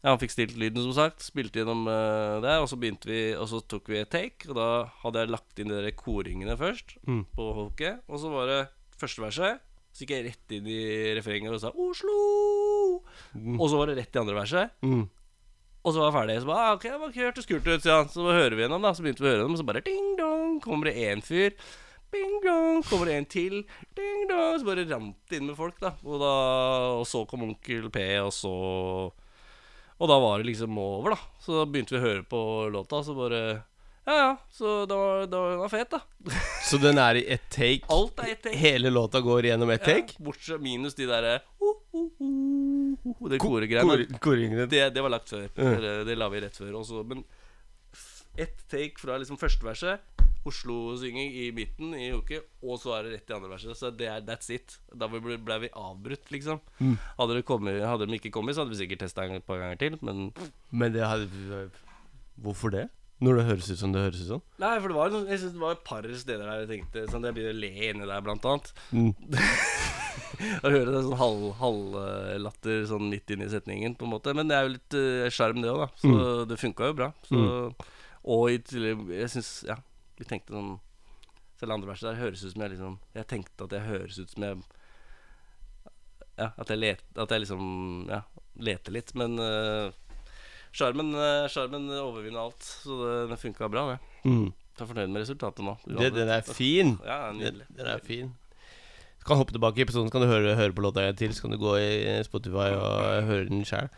Ja, han fikk stilt lyden, som sagt. Spilte gjennom uh, det, og så begynte vi Og så tok vi et take, og da hadde jeg lagt inn de der koringene først Mm. på hoket. Og så var det første verset. Så gikk jeg rett inn i refrenget og sa 'Oslo'. Og så var det rett i andre verset. Mm. Og så var jeg ferdig. Så bare, ah, ok, det var ikke hørtes kult ut, ja. Så hører vi gjennom, da. Så begynte vi å høre dem, og så bare ding dong, kommer det én fyr. Bing dong, kommer det en til. Ding dong. Så bare rant det inn med folk, da. Og, da, og så kom onkel P, og så Og da var det liksom over, da. Så da begynte vi å høre på låta, så bare Ja ja, så da var, det var, det fet, da. Så den er i ett take? Alt er ett take. Hele låta går gjennom ett take? Ja, bortsett minus de derre uh, uh, uh, uh, Det koregreiene. Det, det var lagt før. Det, det la vi rett før også. Men ett take fra liksom første verset, Oslo-synging i midten i uke, og så er det rett i andre verset. Så det er that's it. Da ble, ble vi avbrutt, liksom. Mm. Hadde, det kommet, hadde de ikke kommet, så hadde vi sikkert testa et par ganger til, men Men det hadde Hvorfor det? Når det høres ut som det høres ut som? Nei, for det var, jeg synes det var et par steder der jeg tenkte Sånn jeg begynner å le inni der, blant annet. Mm. Å høre det sånn halv- halvlatter sånn midt inni setningen, på en måte. Men det er jo litt sjarm, uh, det òg, da. Så Mm. det funka jo bra. Så, Og i tillegg Jeg syns Ja, vi tenkte sånn Selv andre verset der høres ut som jeg liksom Jeg tenkte at jeg høres ut som jeg Ja, at jeg, let, at jeg liksom Ja, leter litt. Men eh, uh, Sjarmen overvinner alt. Så det, det funka bra, det. Mm. Jeg er fornøyd med resultatet nå. Den er fin. Ja, den er fin. Du kan hoppe tilbake i episoden, så kan du høre, høre på låta en til. Så kan du gå i Spotify og høre den sjæl.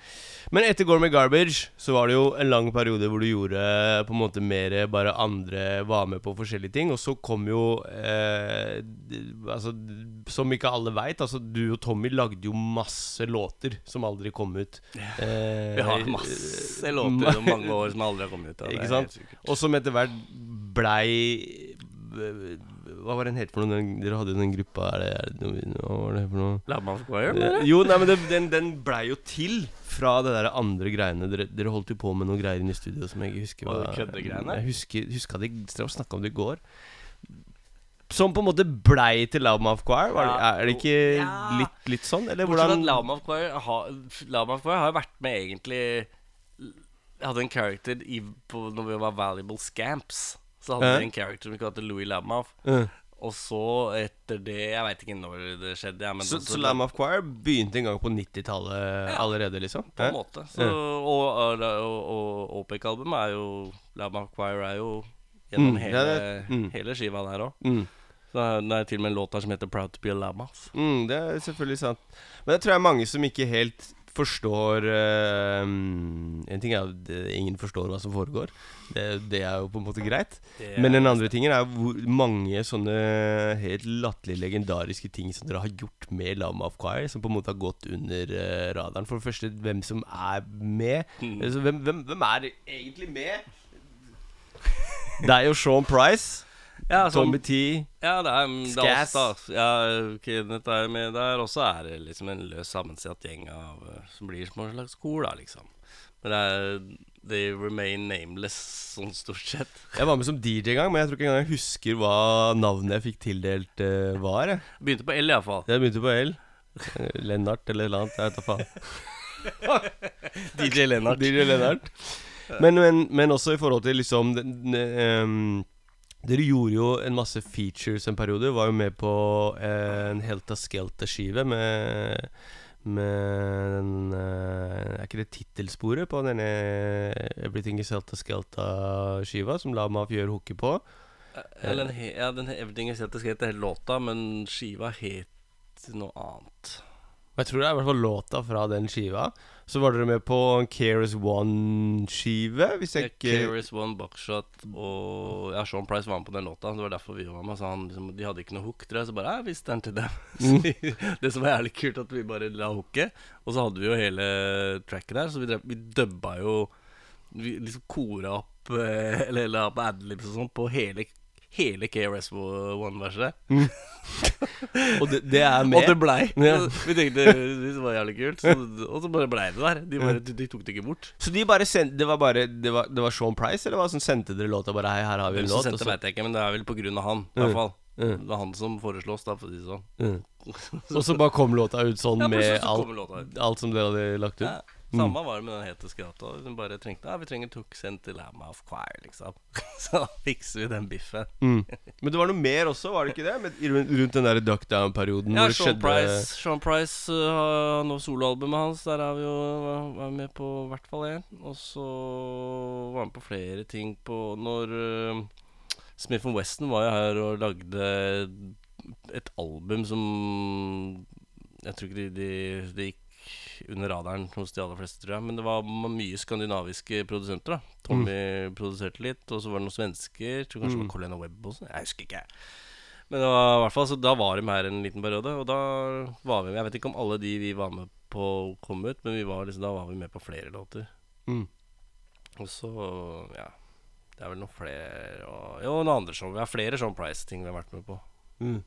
Men etter Gormy Garbage så var det jo en lang periode hvor du gjorde på en måte mer bare andre var med på forskjellige ting. Og så kom jo eh, Altså, som ikke alle veit, altså du og Tommy lagde jo masse låter som aldri kom ut. Eh, Vi har masse låter om mange år som aldri har kommet ut. Ikke sant? Og som etter hvert blei Hva var den het for noe? Den, dere hadde jo den gruppa er det, er det, Hva var det for noe? Of Choir? Eh, Jo, nei, men det, den, den blei jo til fra det der andre greiene. Dere, dere holdt jo på med noen greier inne i studio som jeg ikke husker hva det køddegreiene? Jeg husker, at det Dere snakka om det i går. Som på en måte blei til of Choir? Var det, er det ikke Ja. litt, litt sånn? Eller hvordan of Choir har, of Choir har vært med egentlig hadde en character i, på, når vi var Valuable Scamps. Så hadde Ja. vi en character vi kalte Louis Lamoff. Og så etter det Jeg veit ikke når det skjedde. Ja, men Så, så- så Lamb of Choir begynte en gang på 90-tallet allerede, liksom? På en måte. Så, Ja. og, og, og, OPEC-albumet er jo Lamb of Choir er jo gjennom Mm, hele, det- mm. hele skiva der òg. Mm. Det er, det er til og med en låt der som heter 'Proud to be a Lama'. Mm, det er selvfølgelig sant. Men det tror jeg er mange som ikke helt forstår uh, En ting er at ingen forstår hva som foregår. Det, det er jo på en måte greit. Men er- den andre tingen er hvor mange sånne helt latterlig legendariske ting som dere har gjort med Lama of Choir, som på en måte har gått under uh, radaren. For det første, hvem som er med. Mm. Altså, hvem, hvem, hvem er egentlig med? Deg og Sean Price. Ja, sånn- Tommy T. Ja, det er, det er da. Ja, Kenneth er med der. Og så er det liksom en løs sammensatt gjeng av eh, som blir som en slags kor, da, liksom. Men det er They remain nameless, sånn stort sett. Jeg var med som DJ en gang, men jeg tror ikke engang jeg husker hva navnet jeg fikk tildelt uh, var. Jeg. Begynte på L, iallfall. Jeg begynte på L. Eh, Lennart eller noe annet. Jeg vet da faen. DJ Lennart. DJ Lennart. Men, men, men også i forhold til liksom den, den, ehm, Dere gjorde jo en masse features en periode. Var jo med på eh, en Helta Skelta-skive med med den eh, Er ikke det tittelsporet på denne Everything is Helta Skelta-skiva, som La gjør hooket på? Eller den, he, ja, den Everything Is Set heter hele låta, men skiva het noe annet. Jeg tror det er i hvert fall låta fra den skiva. Så var dere med på en Keres One-skive, hvis jeg ikke Keres One Buckshot og Ja, Sean Price var med på den låta. Det var derfor vi var med. Så han, liksom, de hadde ikke noe hook, tror jeg. Så bare jeg visste den til dem. Mm. det som var jævlig kult, at vi bare la hooket. Og så hadde vi jo hele tracket der, så vi, drev, vi dubba jo Vi liksom kora opp eh, Eller la opp adlibs og sånn på hele Hele KRS One-verset. Og det, det er Og det blei. Ja. Vi tenkte det var jævlig kult. Så, og så bare blei det der. De, bare, de, de tok det ikke bort. Så de bare sendte Det var bare Det var, det var Sean Price, eller hva som sendte dere låta? Bare hei, her har vi en låt. sendte, så- vet jeg ikke, men det er vel på grunn av han. I Mm. hvert fall Mm. Det var han som foreslås, da, for å si det sånn. Mm. Og så bare kom låta ut sånn Ja, med så alt, ut. alt som dere hadde lagt ut? Ja, Samme var det med den hete skrata Vi bare trengte Ja, vi trenger Took Send til Lama of Choir, liksom. Så fikser vi den biffen. Mm. Men det var noe mer også, var det ikke det? Men rundt, rundt den der duckdown-perioden Ja, Sean skjedde Price, Sean Price uh, nå soloalbumet hans. Der er vi jo vært med på i hvert fall én. Og så var han på flere ting på Når uh, Smith Weston var jo her og lagde et album som Jeg tror ikke de, de, de, under radaren hos de aller fleste, tror jeg. Men det var mye skandinaviske produsenter. da Tommy produserte litt, og så var det noen svensker. Tror kanskje det var Colin Webb også. Jeg husker ikke. Men det var, i hvert fall, så da var de her en liten periode, og da var vi med. Jeg vet ikke om alle de vi var med på, kom ut, men vi var liksom, da var vi med på flere låter. Mm. Og så, ja Det er vel noen flere og, Jo, noen andre show. Vi har flere Sean Price-ting vi har vært med på. Mm.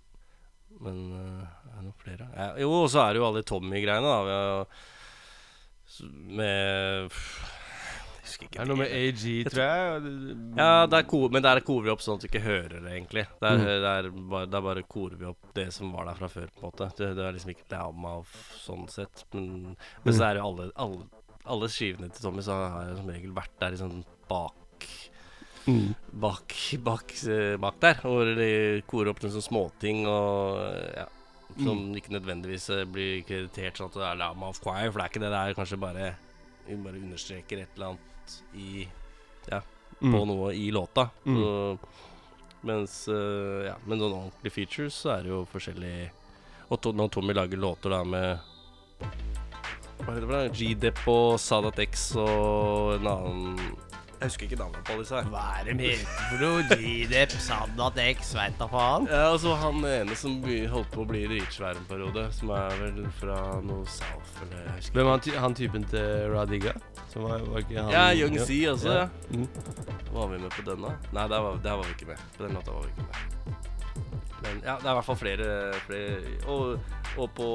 Men uh, er det noen flere? Ja, jo, og så er det jo alle Tommy-greiene, da. Vi har, med Jeg husker ikke Er noe med AG, tror jeg? Ja, der ko men der korer vi opp sånn at vi ikke hører det, egentlig. Der, Mm. der, bare, der bare korer vi opp det som var der fra før, på en måte. Det, det er liksom ikke av sånn sett. Men, men så er det jo alle, alle, alle skivene til Tommy, så har jeg som regel vært der i sånn bak Mm. Bak, bak, eh, bak der. Hvor de korer opp noen sånne småting og eh, ja. Som ikke nødvendigvis eh, blir kreditert sånn at det er Lama of Choir, for det er ikke det. Det er kanskje bare Vi bare understreker et eller annet i Ja, på Mm. noe i låta. Mm. Så, mens Ja, men noen ordentlige features så er det jo forskjellig Og to, når Tommy lager låter da med Hva heter det? for noe? G-Dep og Sadat X og en annen Jeg husker ikke navnet på disse her. Hva er det med for noe? X, veit da faen. Ja, altså han ene som holdt på å bli dritsvær en periode, som er vel fra noe South, eller jeg husker Hvem var han, ty han typen til Radiga? Som var, var ikke han Ja, Young Z også, ja. Mm. Var vi med på den, da? Nei, der var, der var vi ikke med. På den låta var vi ikke med. Men ja, det er i hvert fall flere, flere og, og på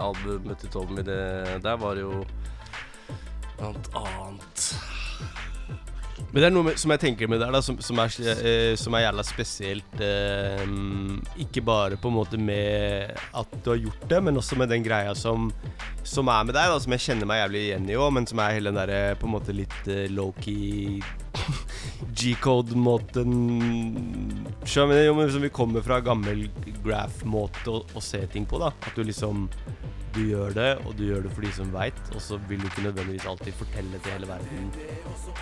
albumet til Tommy, det, der var det jo blant annet Men det er noe med, som jeg tenker med der, da, som, som, er, eh, som er jævla spesielt. Eh, ikke bare på en måte med at du har gjort det, men også med den greia som, som er med deg, da, som jeg kjenner meg jævlig igjen i òg, men som er hele den derre på en måte litt eh, low-key G-code-måten? Som vi kommer fra gammel graph-måte å, å se ting på, da. At du liksom du gjør det, og du gjør det for de som veit, og så vil du ikke nødvendigvis alltid fortelle til hele verden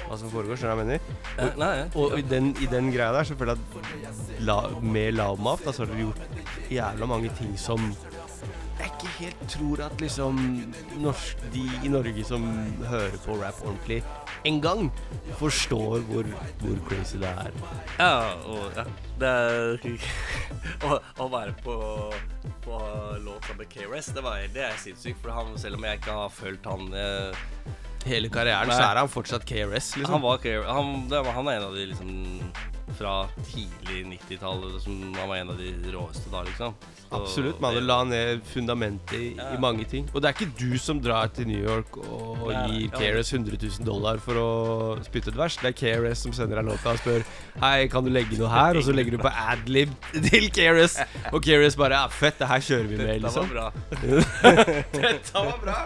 hva som foregår. Skjønner du hva jeg mener? Eh, Nei, ja. Og i den, i den greia der så føler jeg at la, med lavmaf, da, så har dere gjort jævla mange ting som jeg ikke helt tror at liksom norsk, de i Norge som hører på rap ordentlig, en gang forstår hvor, hvor crazy det er. Ja, og ja. Det er å, å være på, på låt sammen med KRS, det, var, det er sinnssykt. For han, selv om jeg ikke har fulgt han eh, Hele karrieren Nei. så er han fortsatt KRS, liksom. Han var han, det var, han er en av de liksom fra tidlig 90-tallet som Han var en av de råeste da, liksom. Så Absolutt. Man det- la ned fundamentet i, Ja. i mange ting. Og det er ikke du som drar til New York og ja, gir ja. KRS 100 000 dollar for å spytte et vers. Det er KRS som sender deg låta og spør Hei, kan du legge noe her? Og så legger du på adlib til KRS. Og KRS bare Ja, fett, det her kjører vi med, liksom. Dette var liksom. bra. Dette var bra.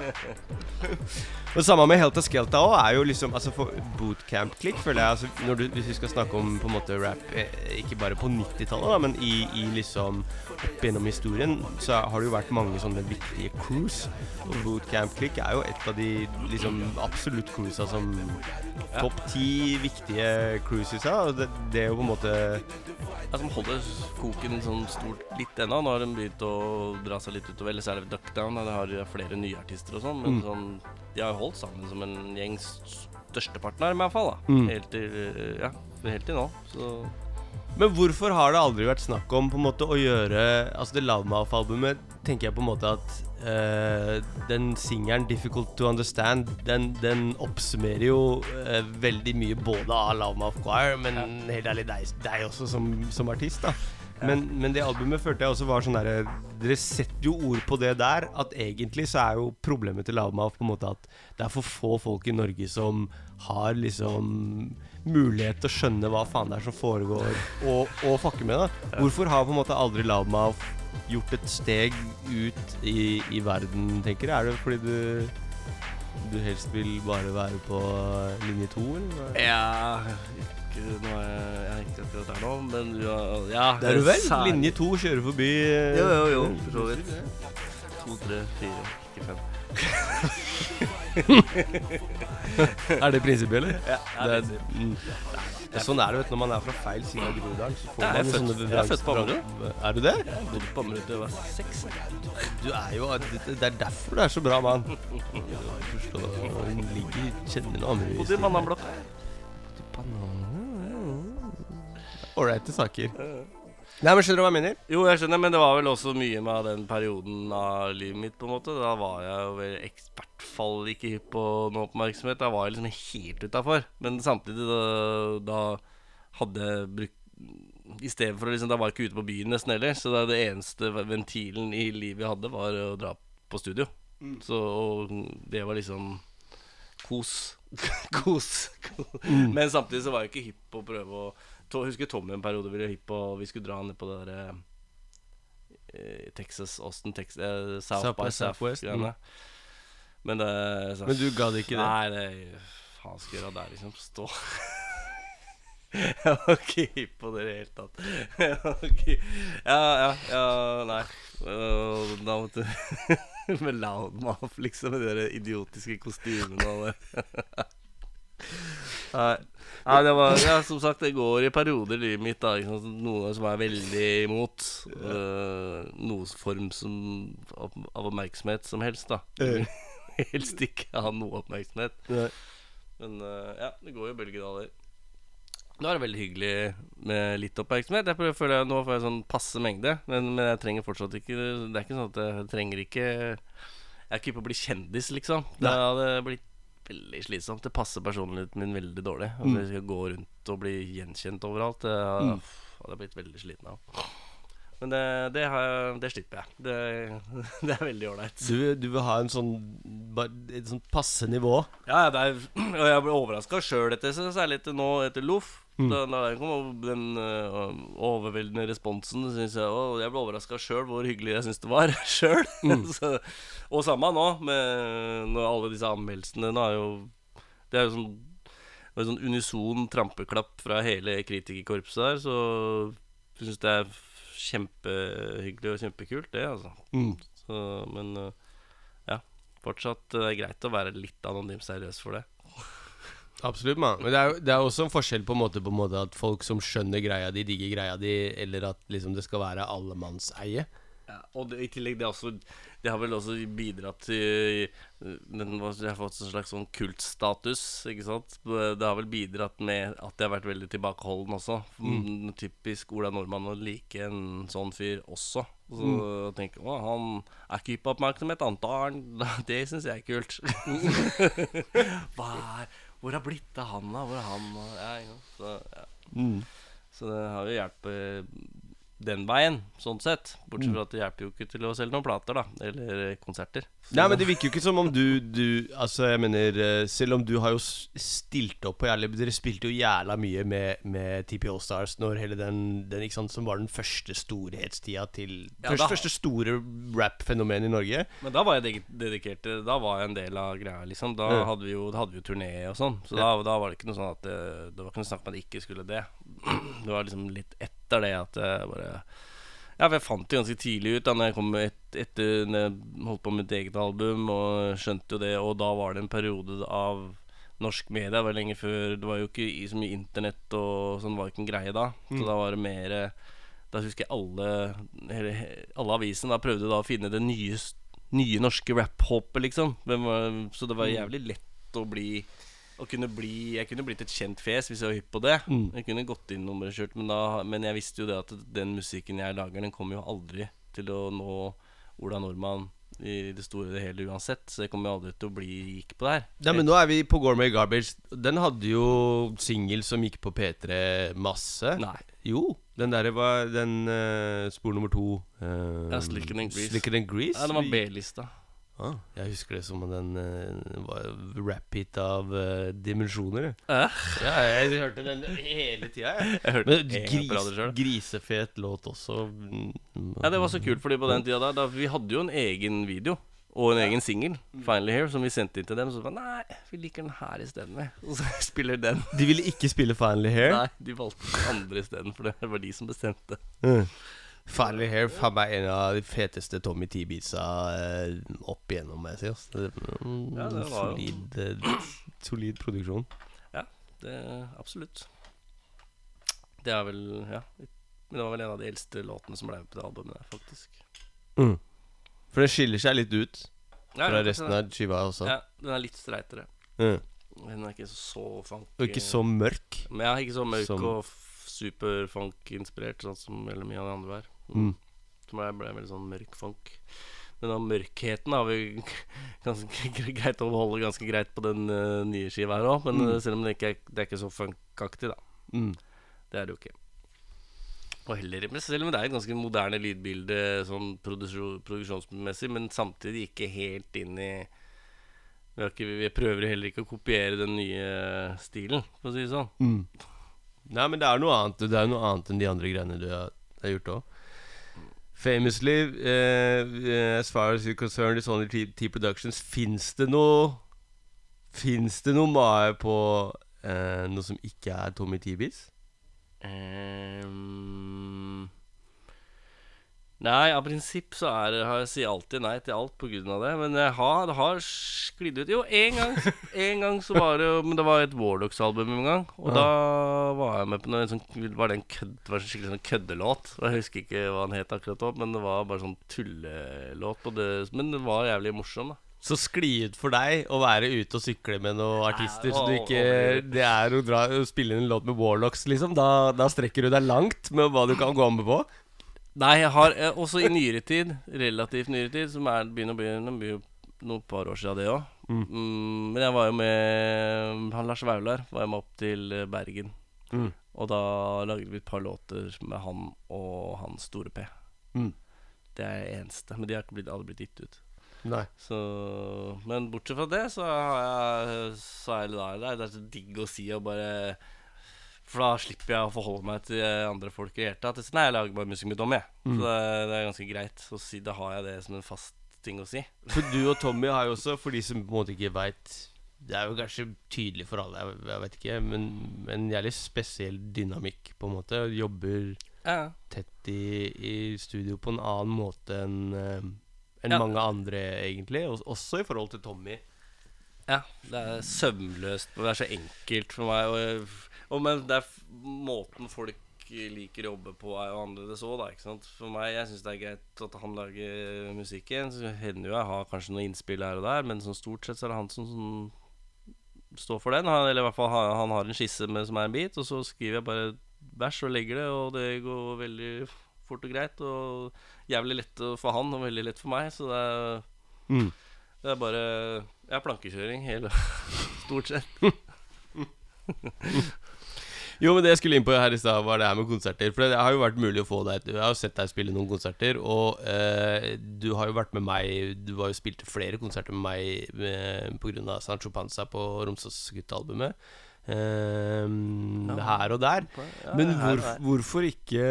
Og samme med Helta Skelta òg, er jo liksom Altså bootcamp-klikk, føler jeg. Altså, når du, hvis vi skal snakke om på en måte rap, eh, ikke bare på 90-tallet, men i, i liksom opp gjennom historien, så har det jo vært mange sånne viktige crews. Og Bootcamp Click er jo et av de liksom absolutt cruisa som Topp ti viktige cruises, ja. Og det, det er jo på en måte Ja, som holder koken sånn stort litt ennå. Nå har de begynt å dra seg litt utover. Eller er det Duckdown. Det har flere nye artister og sånn. Men Mm. sånn, de har jo holdt sammen som en gjeng s- størsteparten av dem, i hvert fall. da Mm. Helt til eh, Ja, helt til nå. Så Men hvorfor har det aldri vært snakk om på en måte å gjøre Altså det Loudmouth-albumet tenker jeg på en måte at uh, Den singelen 'Difficult To Understand' den, den oppsummerer jo uh, veldig mye både av Loudmouth Choir, men helt ærlig deg, deg også som, som artist, da. Men, men det albumet følte jeg også var sånn derre Dere setter jo ord på det der, at egentlig så er jo problemet til Loudmouth på en måte at det er for få folk i Norge som har liksom mulighet til å skjønne hva faen det er som foregår, og, og fucke med da Hvorfor har på en måte aldri Loudmouth gjort et steg ut i, i verden, tenker jeg? Er det fordi du du helst vil bare være på linje to, eller? Ja ikke, nå er jeg, jeg ikke akkurat der nå, men ja, ja Det er du vel? særlig- Linje to kjører forbi eh, Jo, jo, jo, for så vidt. To, tre, fire, ikke fem. Er det prinsippet, eller? Ja, Det er, det, mm. Ja, sånn er det vet du, når man er fra feil side av Groruddalen. Så jeg er født- sånne jeg er født på Ammerud. Er du det? Jeg bodde på Ammerud til jeg var seks. Du er jo Det det er derfor du er så bra mann. Hun ligger kjenner noe Ammerud. Bodde i Mannamblokka. Ålreite saker. Nei, men Skjønner du hva jeg mener? Jo, jeg skjønner, men det var vel også mye med den perioden av livet mitt, på en måte. Da var jeg jo i hvert fall ikke hypp på noe oppmerksomhet. Da var jeg liksom helt utafor. Men samtidig, da, da hadde jeg brukt I stedet for å liksom Da var jeg ikke ute på byen nesten heller. Så da det eneste ventilen i livet jeg hadde, var å dra på studio. Så og det var liksom kos. kos. Men samtidig så var jeg ikke hypp på å prøve å to, Husker Tommy en periode ville hypp på Vi skulle dra ned på det derre eh, Texas, Austin, Texas, eh, South, South by by Southwest, Southwest-greiene. Men det så, Men du gadd ikke det? Nei, det faen skal jeg gjøre der, liksom? Stå Jeg var ikke hypp på det i det hele tatt. Jeg var ikke- Ja, ja, ja, nei. Da måtte Med loudmouth, liksom, med de idiotiske kostymene og det. Nei. Nei, det var ja, Som sagt, det går i perioder i livet mitt. da ikke sant? Noe som er veldig imot. Uh, noe form som, av, av oppmerksomhet som helst, da. Helst ikke ha noe oppmerksomhet. Nei. Men eh, ja, det går jo bølgedaler. Nå er det veldig hyggelig med litt oppmerksomhet. Jeg prøver, føler jeg, Nå får jeg sånn passe mengde, men, men jeg trenger fortsatt ikke Det er ikke sånn at jeg trenger ikke Jeg er ikke på å bli kjendis, liksom. Det hadde blitt veldig slitsomt. Det passer personligheten min veldig dårlig. At Mm. jeg skal gå rundt og bli gjenkjent overalt. Det Mm. hadde jeg blitt veldig sliten av. Men det, det, har det slipper jeg. Det, det er veldig ålreit. Du, du vil ha en sånn Et sånn passe nivå. Ja, er, og jeg ble overraska sjøl etter særlig etter nå, etter Loff. Mm. Da, da kom den øh, overveldende responsen, syns jeg Og jeg ble overraska sjøl hvor hyggelig jeg syns det var sjøl. Mm. og samme nå, med når alle disse anmeldelsene Nå er jo Det er jo sånn det var sånn unison trampeklapp fra hele kritikerkorpset der, så jeg syns det er kjempehyggelig og kjempekult, det, altså. Mm. Så, men øh, ja, fortsatt det er greit å være litt anonym seriøs for det. Absolutt, mann. Men det er, det er også en forskjell på en måte, på en måte at folk som skjønner greia di, digger greia di, eller at liksom det skal være allemannseie. Ja, og det, i tillegg det, er også, det har vel også bidratt til den, har fått en slags sånn kultstatus, ikke sant? Det har vel bidratt med at de har vært veldig tilbakeholden også. Mm. Typisk Ola Nordmann å like en sånn fyr også. Så så tenker å, han er ikke hypp på oppmerksomhet, antar han. Det syns jeg er kult. Hva er Hvor har blitt av han, da? Hvor er han? Ja? Så, ja. Så det har jo hjulpet den veien, sånn sett. Bortsett fra at det hjelper jo ikke til å selge noen plater, da. Eller konserter. Nei, men det virker jo ikke som om du, du Altså, jeg mener eh, Selv om du har jo stilt opp på jævlig Dere spilte jo jævla mye med, med TP All-Stars når hele den, den ikke sant, Som var den første storhetstida til Ja, første, da- første store rap-fenomenet i Norge. Men da var jeg dedikert til Da var jeg en del av greia, liksom. Da Ja. hadde vi jo, da hadde vi jo turné og sånn. Så da, da var det ikke noe sånn at det, det var ikke noe snakk om at jeg ikke skulle det. Det var liksom litt etter det at jeg bare Ja, for jeg fant det ganske tidlig ut da Når jeg kom et, etter Når jeg holdt på med mitt eget album og skjønte jo det, og da var det en periode av norsk media. Det var lenge før Det var jo ikke så mye internett og sånn var ikke en greie da. Så da var det mer Da husker jeg alle hele, Alle avisene da prøvde da å finne det nye, nye norske rap-hoppet, liksom. Så det var jævlig lett å bli å kunne bli Jeg kunne blitt et kjent fjes hvis jeg var hypp på det. Jeg kunne gått inn og kjørt, men, da, men jeg visste jo det at den musikken jeg lager, den kommer jo aldri til å nå Ola Nordmann i det store og det hele uansett. Så jeg kommer jo aldri til å bli rik på det her. Nei, men nå er vi på Gourmet Garbage. Den hadde jo singel som gikk på P3 masse. Nei. Jo. Den derre var den uh, spor nummer to. Uh, Ja, Slicker Than Grease. Slicker Than Grease. Ja, den var B-lista. Ah, jeg husker det som den uh, var rap-hit av uh, dimensjoner. jeg. Eh? Ja, jeg hørte den hele tida. Jeg. Jeg hørte Men gris, grisefet låt også. Ja, det var så kult, fordi på den tida da, da Vi hadde jo en egen video og en egen singel, Finally Here, som vi sendte inn til dem. Så sa nei, vi liker den her isteden. Og så spiller den. De ville ikke spille Finally Here'? Nei, de valgte den andre isteden, for det var de som bestemte. Mm. Finally Hair faen meg en av de feteste Tommy T-beatsa eh, opp igjennom, jeg sier, altså. Mm, Ja, det var solid, eh, solid produksjon. Det Absolutt. Det er vel Ja. Men det var vel en av de eldste låtene som ble med på det albumet der, faktisk. Mm. For det skiller seg litt ut Ja, fra ja, resten av skiva også. Ja, den er litt streitere. Mm. Den er ikke så funk Og ikke så mørk. Men ja, ikke så mørk Som- og super-funk-inspirert, sånn som veldig mye av det andre var. Mm. Som ble, ble veldig sånn mørk funk. Men den mørkheten har vi ganske greit å holde ganske greit på den uh, nye skiva her òg. Men Mm. eh, selv om det ikke er, det er ikke så funkaktig, da. Mm. Det er det jo ikke. Og heller men Selv om det er et ganske moderne lydbilde sånn produksjonsmessig, men samtidig ikke helt inn i vi, har ikke, vi prøver heller ikke å kopiere den nye stilen, for å si det sånn. Mm. Nei, men det er noe annet Det er noe annet enn de andre greiene du har, har gjort òg. Famously, eh, as far as you're concerned, it's only T, T Productions. Fins det noe Fins det noe Mae på uh, noe som ikke er Tommy T-Beats? Ehm, Nei, av prinsipp så er jeg sier alltid nei til alt av det. Men jeg har, det har sklidd ut. Jo, én gang En gang så var det jo Men det var et Warlocks-album en gang. Og da var jeg med på noe sånn Var det en kødd, det var en skikkelig sånn køddelåt. Jeg husker ikke hva den het akkurat da, men det var bare sånn tullelåt. Det, men det var jævlig morsom, da. Så skli ut for deg å være ute og sykle med noen artister, så du ikke Det er å, dra, å spille en låt med Warlocks, liksom. Da, da strekker du deg langt med hva du kan gå med på. Nei, jeg har eh, også i nyere tid, relativt nyere tid, som er begynner å bli det blir jo noen par år siden det òg. Mm. Mm, men jeg var jo med han Lars Vaular var jeg med opp til eh, Bergen. Mm. Og da lagde vi et par låter med han og han Store P. Mm. Det er det eneste. Men de har ikke blitt, aldri blitt gitt ut. Nei. Så, men bortsett fra det, så har jeg Så er det, det er så digg å si og bare For da slipper jeg å forholde meg til andre folk i det hele tatt. Nei, jeg lager bare musikk med Tommy. jeg. Så det, det er ganske greit å si. Da har jeg det som en fast ting å si. For du og Tommy har jo også, for de som på en måte ikke veit Det er jo kanskje tydelig for alle, jeg, jeg vet ikke, men, men jævlig spesiell dynamikk, på en måte. Jobber Ja. tett i, i studio på en annen måte enn eh, enn Ja. mange andre, egentlig. Også, i forhold til Tommy. Ja, det er søvnløst, det er så enkelt for meg. Og, og men det er måten folk liker å jobbe på, er jo annerledes òg, da. Ikke sant? For meg, jeg syns det er greit at han lager musikken. Så hender jo jeg har kanskje noen innspill her og der, men sånn stort sett så er det han som, som står for den. Han, eller i hvert fall han, han har en skisse med, som er en bit, og så skriver jeg bare vers og legger det, og det går veldig fort og greit. Og jævlig lett for han, og veldig lett for meg, så det er Mm. det er bare Ja, plankekjøring hele Stort sett. Jo, men det jeg skulle inn på her i stad, var det her med konserter. For det har jo vært mulig å få deg Jeg har jo sett deg spille noen konserter, og eh, du har jo vært med meg Du har jo spilt flere konserter med meg eh, pga. Sancho Panza på Romsås-guttealbumet. Eh, her og der. Ja, Men hvor, hvorfor ikke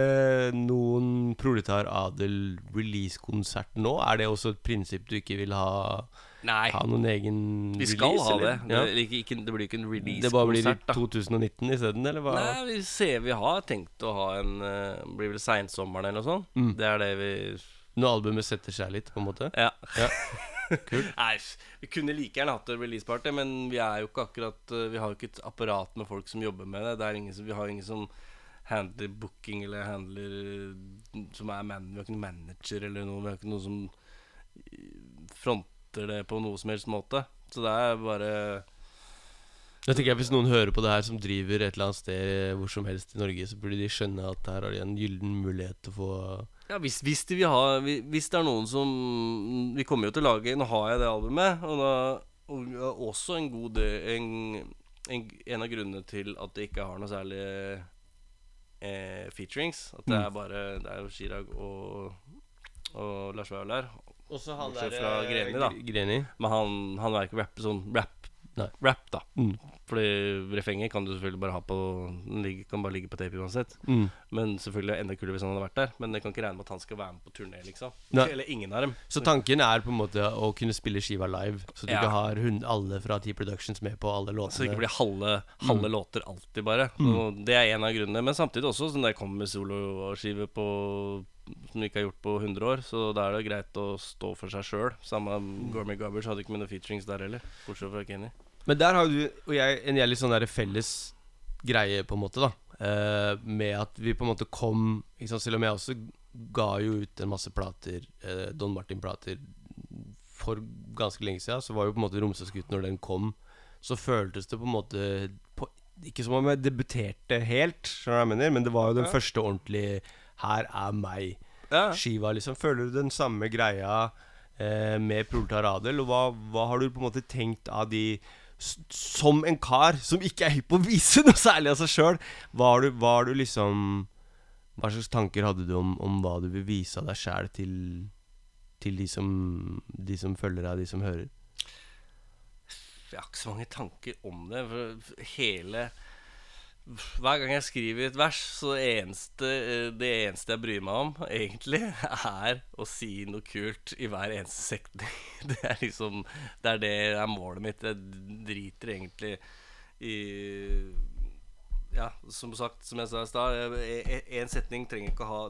noen Proletar Adel release-konsert nå? Er det også et prinsipp du ikke vil ha, Nei, ha noen egen release? vi skal release? ha det. Ja. Det, blir ikke, det blir ikke en Det bare blir i 2019 isteden, eller hva? Nei, vi ser vi har tenkt å ha en uh, Blir vel seinsommeren eller noe sånt. Mm. Det er det vi Når albumet setter seg litt, på en måte? Ja. Ja. Nei, vi kunne like gjerne hatt en release-party, men vi er jo ikke akkurat eh, Vi har jo ikke et apparat med folk som jobber med det. det er ingen vi har ingen som handler booking eller handler Som er man, Vi har ikke noen manager eller noe. Vi har ikke noe som eh, fronter det på noe som helst måte. Så det er bare Jeg tenker jeg Hvis noen hører på det her som driver et eller annet sted hvor som helst i Norge, så burde de skjønne at her har de en gyllen mulighet til å få Ja, hvis, hvis de vil ha Hvis det er noen som Vi kommer jo til å lage Nå har jeg det albumet, og, da, og også en god del en, en, en av grunnene til at det ikke har noe særlig eh, featurings. At det er bare Det er jo Chirag og, og Lars Vaular. Også Bortsett fra Greni, da. Greni. Men han, han er ikke rapp, sånn rap. Nei. Rap, da. Mm. Fordi refrenget kan du selvfølgelig bare ha på Den kan bare ligge på tape uansett. Mm. Men selvfølgelig enda kulere hvis han hadde vært der. Men jeg kan ikke regne med at han skal være med på turné, liksom. Nei. Eller ingen av dem. Så tanken er på en måte å kunne spille skiva live, så du Ja. ikke har hun, alle fra T Productions med på alle låtene. Så det ikke blir halve, halve låter alltid, bare. Og Det er en av grunnene. Men samtidig også, sånn der kommer med soloskive på som vi ikke har gjort på 100 år, så da er det greit å stå for seg sjøl. Samme Gourmet Garbage hadde ikke med noen featurings der heller. Bortsett fra Kenny. Men der har du og jeg en jævlig sånn der felles greie, på en måte, da. Eh, med at vi på en måte kom ikke sant, Selv om jeg også ga jo ut en masse plater, eh, Don Martin-plater, for ganske lenge siden, så var jo på en måte Romsdalsgutten, når den kom, så føltes det på en måte på, Ikke som om jeg debuterte helt, skjønner du hva jeg mener, men det var jo den første ordentlige 'Her er meg' Ja. skiva, liksom. Føler du den samme greia eh, med Proletar Adel? Og hva, hva har du på en måte tenkt av de Som en kar som ikke er hypp på å vise noe særlig av seg sjøl, hva har du liksom Hva slags tanker hadde du om, om hva du vil vise av deg sjæl til, til de som, de som følger deg, de som hører? Jeg har ikke så mange tanker om det. For hele Hver gang jeg skriver et vers, så eneste, eh, det eneste jeg bryr meg om, egentlig, er å si noe kult i hver eneste setning. Det er liksom Det er det er målet mitt. Jeg driter egentlig i Ja, som sagt, som jeg sa i stad, én setning trenger ikke å ha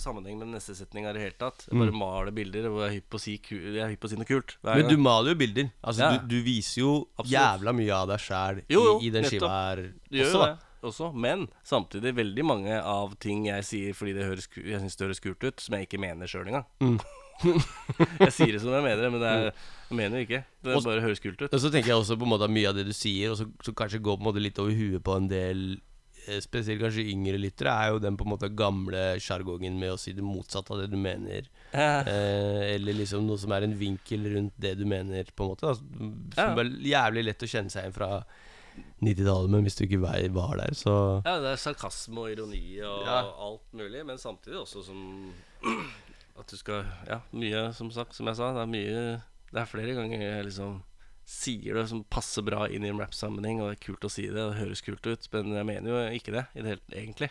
sammenheng med neste setning i det hele tatt. Jeg bare maler bilder og jeg er hypp på å si, på å si noe kult. Men du maler jo bilder. Altså Ja. du, du viser jo Absolutt. jævla mye av deg sjæl i, i den skiva her også, da. også, men samtidig veldig mange av ting jeg sier fordi det høres, jeg syns det høres kult ut, som jeg ikke mener sjøl engang. Mm. jeg sier det som jeg mener det, men det er, jeg mener det ikke. Det også, bare høres kult ut. Og så tenker jeg også på en måte mye av det du sier, og så, så kanskje går på en måte litt over huet på en del Spesielt kanskje yngre lyttere, er jo den på en måte gamle sjargongen med å si det motsatte av det du mener. Eh, eller liksom noe som er en vinkel rundt det du mener, på en måte. Da, som Ja. er jævlig lett å kjenne seg igjen fra 90-tallet, men hvis du ikke var der, så Ja, det er sarkasme og ironi og Ja. alt mulig, men samtidig også som At du skal Ja, mye, som sagt, som jeg sa. Det er mye Det er flere ganger jeg liksom sier det som passer bra inn i en rap-sammenheng, og det er kult å si det, og det høres kult ut, men jeg mener jo ikke det i det hele egentlig.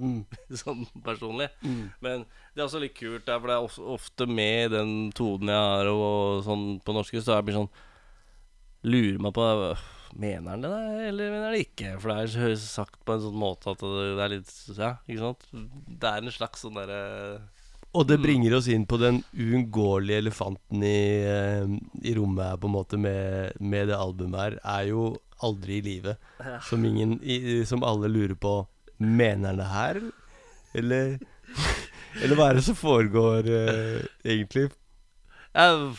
sånn personlig. Men det er også litt kult, der, for det er ofte med den tonen jeg har, og, sånn på norsk, så jeg blir sånn Lurer meg på Mener han det, da, eller mener han det ikke? For det er så- sagt på en sånn måte at det, det er litt Ja, ikke sant? Det er en slags sånn derre Og det bringer oss inn på den uunngåelige elefanten i, eh, i rommet her, på en måte, med, med det albumet her, er jo aldri i livet', Som ingen i, Som alle lurer på Mener han det her, eller Eller hva er det som foregår, uh, egentlig? Jeg,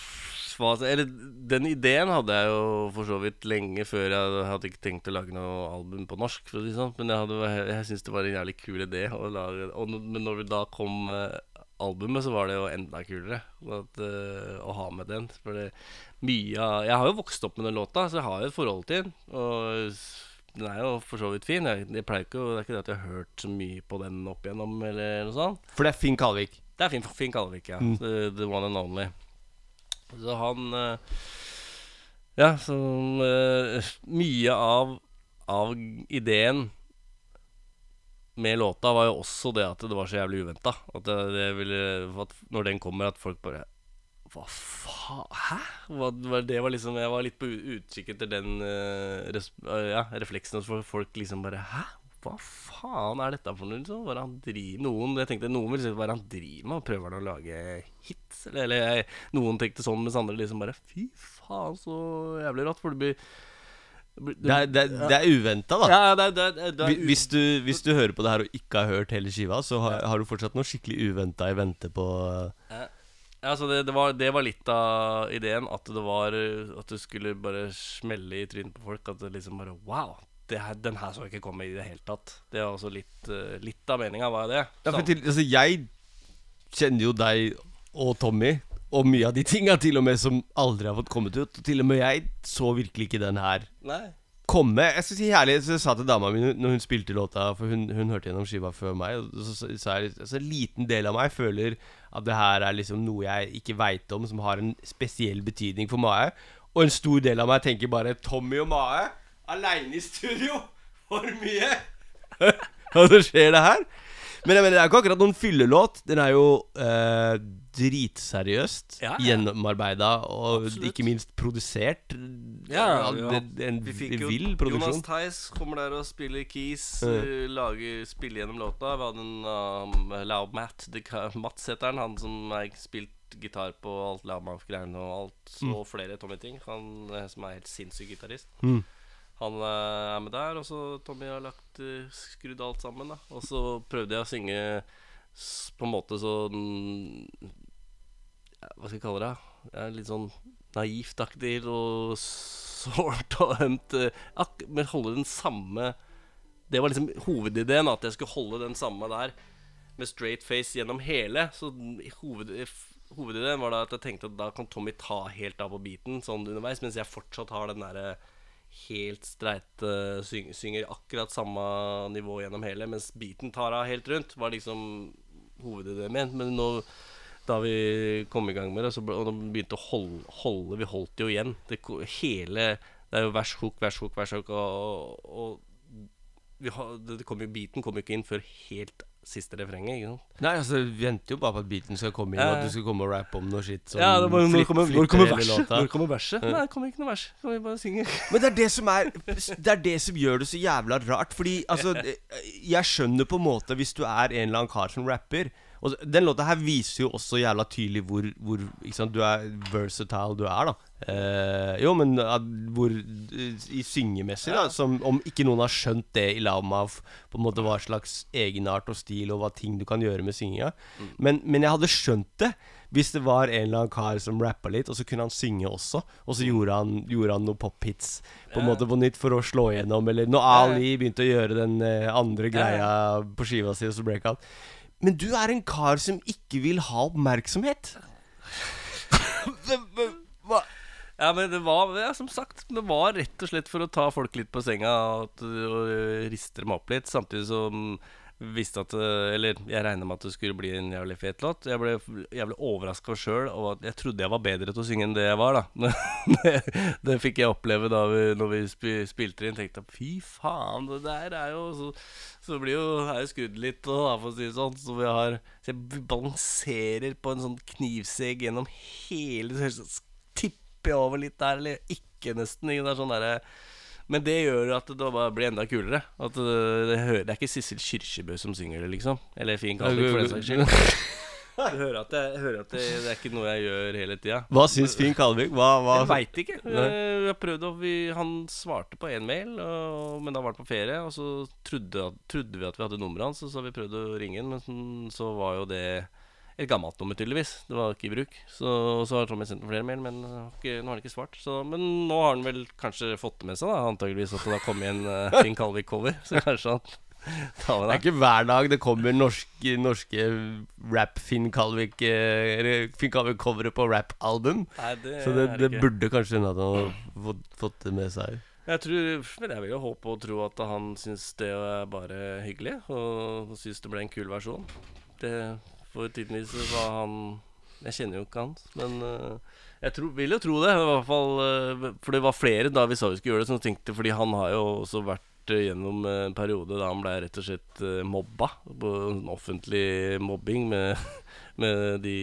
eller, den ideen hadde jeg jo for så vidt lenge før jeg hadde ikke tenkt å lage noe album på norsk. Sånn. Men jeg, hadde, jeg syntes det var en jævlig kul idé. Å lage, og, men når vi da kom eh, albumet, så var det jo enda kulere at, uh, å ha med den. For det, mye av Jeg har jo vokst opp med den låta, så jeg har jo et forhold til den. Og den er jo for så vidt fin. Jeg, jeg pleier ikke, det er ikke det at jeg har hørt så mye på den opp igjennom, eller noe sånt. For det er Finn Kalvik. Det er Finn, Finn Kalvik, ja. Mm. The, the one and only. Så han uh, Ja, så uh, Mye av, av ideen med låta var jo også det at det var så jævlig uventa. At at Når den kommer, at folk bare Hva faen? Hæ? Hva, det var liksom Jeg var litt på utkikk etter den uh, res, uh, ja, refleksen hos folk- liksom bare Hæ? Hva faen er dette for noe? Liksom? Hva han driver Noen jeg tenkte Noen vil si hva er han driver med? Prøver han å lage hits? Eller, eller jeg, noen tenkte sånn, mens andre liksom bare Fy faen, så jævlig rått. For det blir det er, det er, det er uventa, da. Ja, det, er- det, er- Hvis du, hvis du hører på det her og ikke har hørt hele skiva, så har, har du fortsatt noe skikkelig uventa i vente på Ja, altså det, det, var, det var litt av ideen. At det var At du skulle bare smelle i trynet på folk. At det liksom bare Wow! Det her, den her så ikke komme i det hele tatt. Det var også litt, uh, litt av meninga, var det. Ja, for til, altså, jeg kjenner jo deg og Tommy og mye av de tinga til og med som aldri har fått kommet ut. Og til og med jeg så virkelig ikke den her Nei. komme. Jeg skal si herlig Så jeg sa til dama mi når hun spilte låta, for hun, hun hørte gjennom skiva før meg, og så sa jeg altså, En liten del av meg føler at det her er liksom noe jeg ikke veit om, som har en spesiell betydning for Mae. Og en stor del av meg tenker bare Tommy og Mae aleine i studio! For mye! Og så skjer det her. Men jeg mener, det er ikke akkurat noen fyllelåt. Den er jo eh, dritseriøst Ja, ja. gjennomarbeida og Absolutt. ikke minst produsert. Ja, ja, ja. det- En Vi fikk jo vill produksjon. Jonas Theis kommer der og spiller keys, uh, lager, spiller gjennom låta. Vi hadde en um, Loud Matt, det Mats heter han, han som har spilt gitar på alt Loudmouth-greiene og alt, og flere Tommy ting. Han eh, som er helt sinnssyk gitarist. Mm. Han eh, er med der, og så Tommy har lagt eh, skrudd alt sammen. da Og så prøvde jeg å synge på en måte sånn Hva skal jeg kalle det? Jeg er litt sånn naivt-aktig og sårt og ømt. eh, men holde den samme Det var liksom hovedideen, at jeg skulle holde den samme der med straight face gjennom hele. Så hoved, hovedideen var da at jeg tenkte at da kan Tommy ta helt av på beaten sånn underveis, mens jeg fortsatt har den derre helt streite syng, Synger akkurat samme nivå gjennom hele, mens beaten tar av helt rundt. Var liksom hovedideen min. Men nå da vi kom i gang med det, så ble, og da begynte å holde, holde Vi holdt jo igjen. Det, hele Det er jo vers, hook, vers, hook, vers, hook, og, og vi har, det, det kom jo, Beaten kom jo ikke inn før helt siste refrenget. Nei, altså, vi venter jo bare på at beaten skal komme inn, og at du skal komme og rappe om noe shit som Ja, det var, flipp- kommer, når kommer verset? Når kommer verset? Nei, det kommer ikke noe vers. Kan vi bare synge? Men det er det som er Det er det som gjør det så jævla rart. Fordi altså Jeg skjønner på en måte hvis du er en eller annen kar som rapper. Og Den låta her viser jo også jævla tydelig hvor, hvor sant, du er versatile du er, da. Eh, jo, men at, hvor I syngemessig, da. Som om ikke noen har skjønt det i Lauma, på en måte hva slags egenart og stil og hva ting du kan gjøre med synginga. Men, men jeg hadde skjønt det hvis det var en eller annen kar som rappa litt, og så kunne han synge også. Og så gjorde han, gjorde han noen pophits på en måte på nytt for å slå igjennom. Eller når Ali begynte å gjøre den eh, andre greia på skiva si, og så breakout. Men du er en kar som ikke vil ha oppmerksomhet. Ja, men det var ja, som sagt Det var rett og slett for å ta folk litt på senga og, og riste dem opp litt, samtidig som visste at eh, Eller jeg regna med at det skulle bli en jævlig fet låt. Jeg ble jævlig overraska sjøl, og jeg trodde jeg var bedre til å synge enn det jeg var, da. det, det fikk jeg oppleve da vi, når vi spi, spilte inn. Tenkte fy faen, det der er jo Så, så blir jo er skrudd litt, og, da, for å si det sånn. Så vi har Så jeg balanserer på en sånn knivsegg gjennom hele Så tipper jeg over litt der, eller ikke nesten. Ikke? Det sånn der, men det gjør at det bare blir enda kulere. At det, det, hører, det er ikke Sissel Kyrkjebø som synger det, liksom. Eller Finn Kalvik, for den saks skyld. Du hører at, det, jeg hører at det, det er ikke noe jeg gjør hele tida. Hva syns Finn Kalvik? Hva, hva Jeg veit ikke. Nei. Eh, Vi har prøvd å vi, Han svarte på én mail, og, men da var han på ferie. Og så trodde, trodde vi at vi hadde nummeret hans, og så har vi prøvd å ringe han, men så var jo det et gammelt nummer, tydeligvis. Det var ikke i bruk. Så, så har Tommy sendt flere mail, men ikke, nå har han ikke svart. Så, men nå har han vel kanskje fått det med seg, da, antageligvis, at det har kommet en uh, Finn Kalvik-cover. Så kanskje han tar med Det Det er ikke hver dag det kommer norske, norske rap-Finn Kalvik-covere Finn Kalvik-covere på rap-album. Så det, det burde kanskje han har fått, fått det med seg. Jeg tror, men jeg vil jo håpe og tro at han syns det er bare hyggelig, og syns det ble en kul versjon. Det får tidligvis var han Jeg kjenner jo ikke han, men uh, jeg tro, vil jo tro det. I hvert fall uh, For det var flere da vi sa vi skulle gjøre det, som tenkte Fordi han har jo også vært eh, gjennom en periode da han ble rett og slett mobba. På en offentlig mobbing med, med de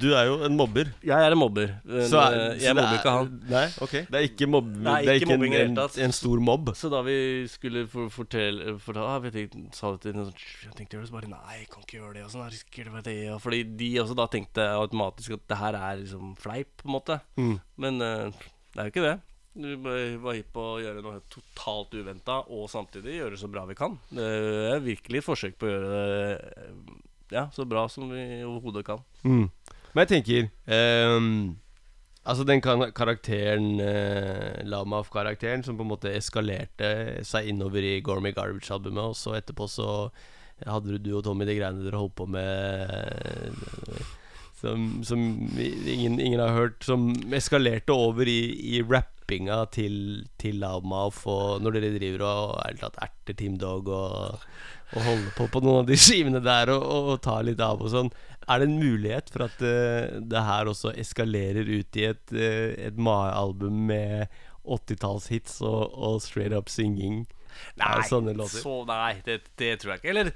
Du er jo en mobber. Jeg er en mobber. Men, Så er- eh, så jeg mobber er- ikke han. Nei, ok Det er ikke, mobb, Nei, det er ikke ikke mobbing en, en, en stor mobb. Så da vi skulle for, fortelle fortelle ah, vi tenkte, sa det til noen sånn Jeg tenkte gjøre det, så bare Nei, jeg kan ikke gjøre det. Og sånn, risikerer det det. Og fordi de også da tenkte automatisk at det her er liksom fleip, på en måte. Mm. Men uh, det er jo ikke det. Vi var hypp på å gjøre noe totalt uventa, og samtidig gjøre det så bra vi kan. Det er virkelig et forsøk på å gjøre det eh, ja, så bra som vi overhodet kan. Mm. Men jeg tenker um, Altså den karakteren uh, Lamaf-karakteren som på en måte eskalerte seg innover i Gormy Garbage-albumet, og så etterpå så hadde du og Tommy de greiene dere holdt på med eh, som, som ingen, ingen har hørt, som eskalerte over i, i rappinga til, til Lamaf, og når dere driver og erter Team Dog og, og holde på på noen av de skivene der og, og, og ta litt av og sånn. Er det en mulighet for at uh, det her også eskalerer ut i et, uh, et Mae-album med 80-tallshits og, og straight up singing? Nei, så nei, det, det tror jeg ikke. Eller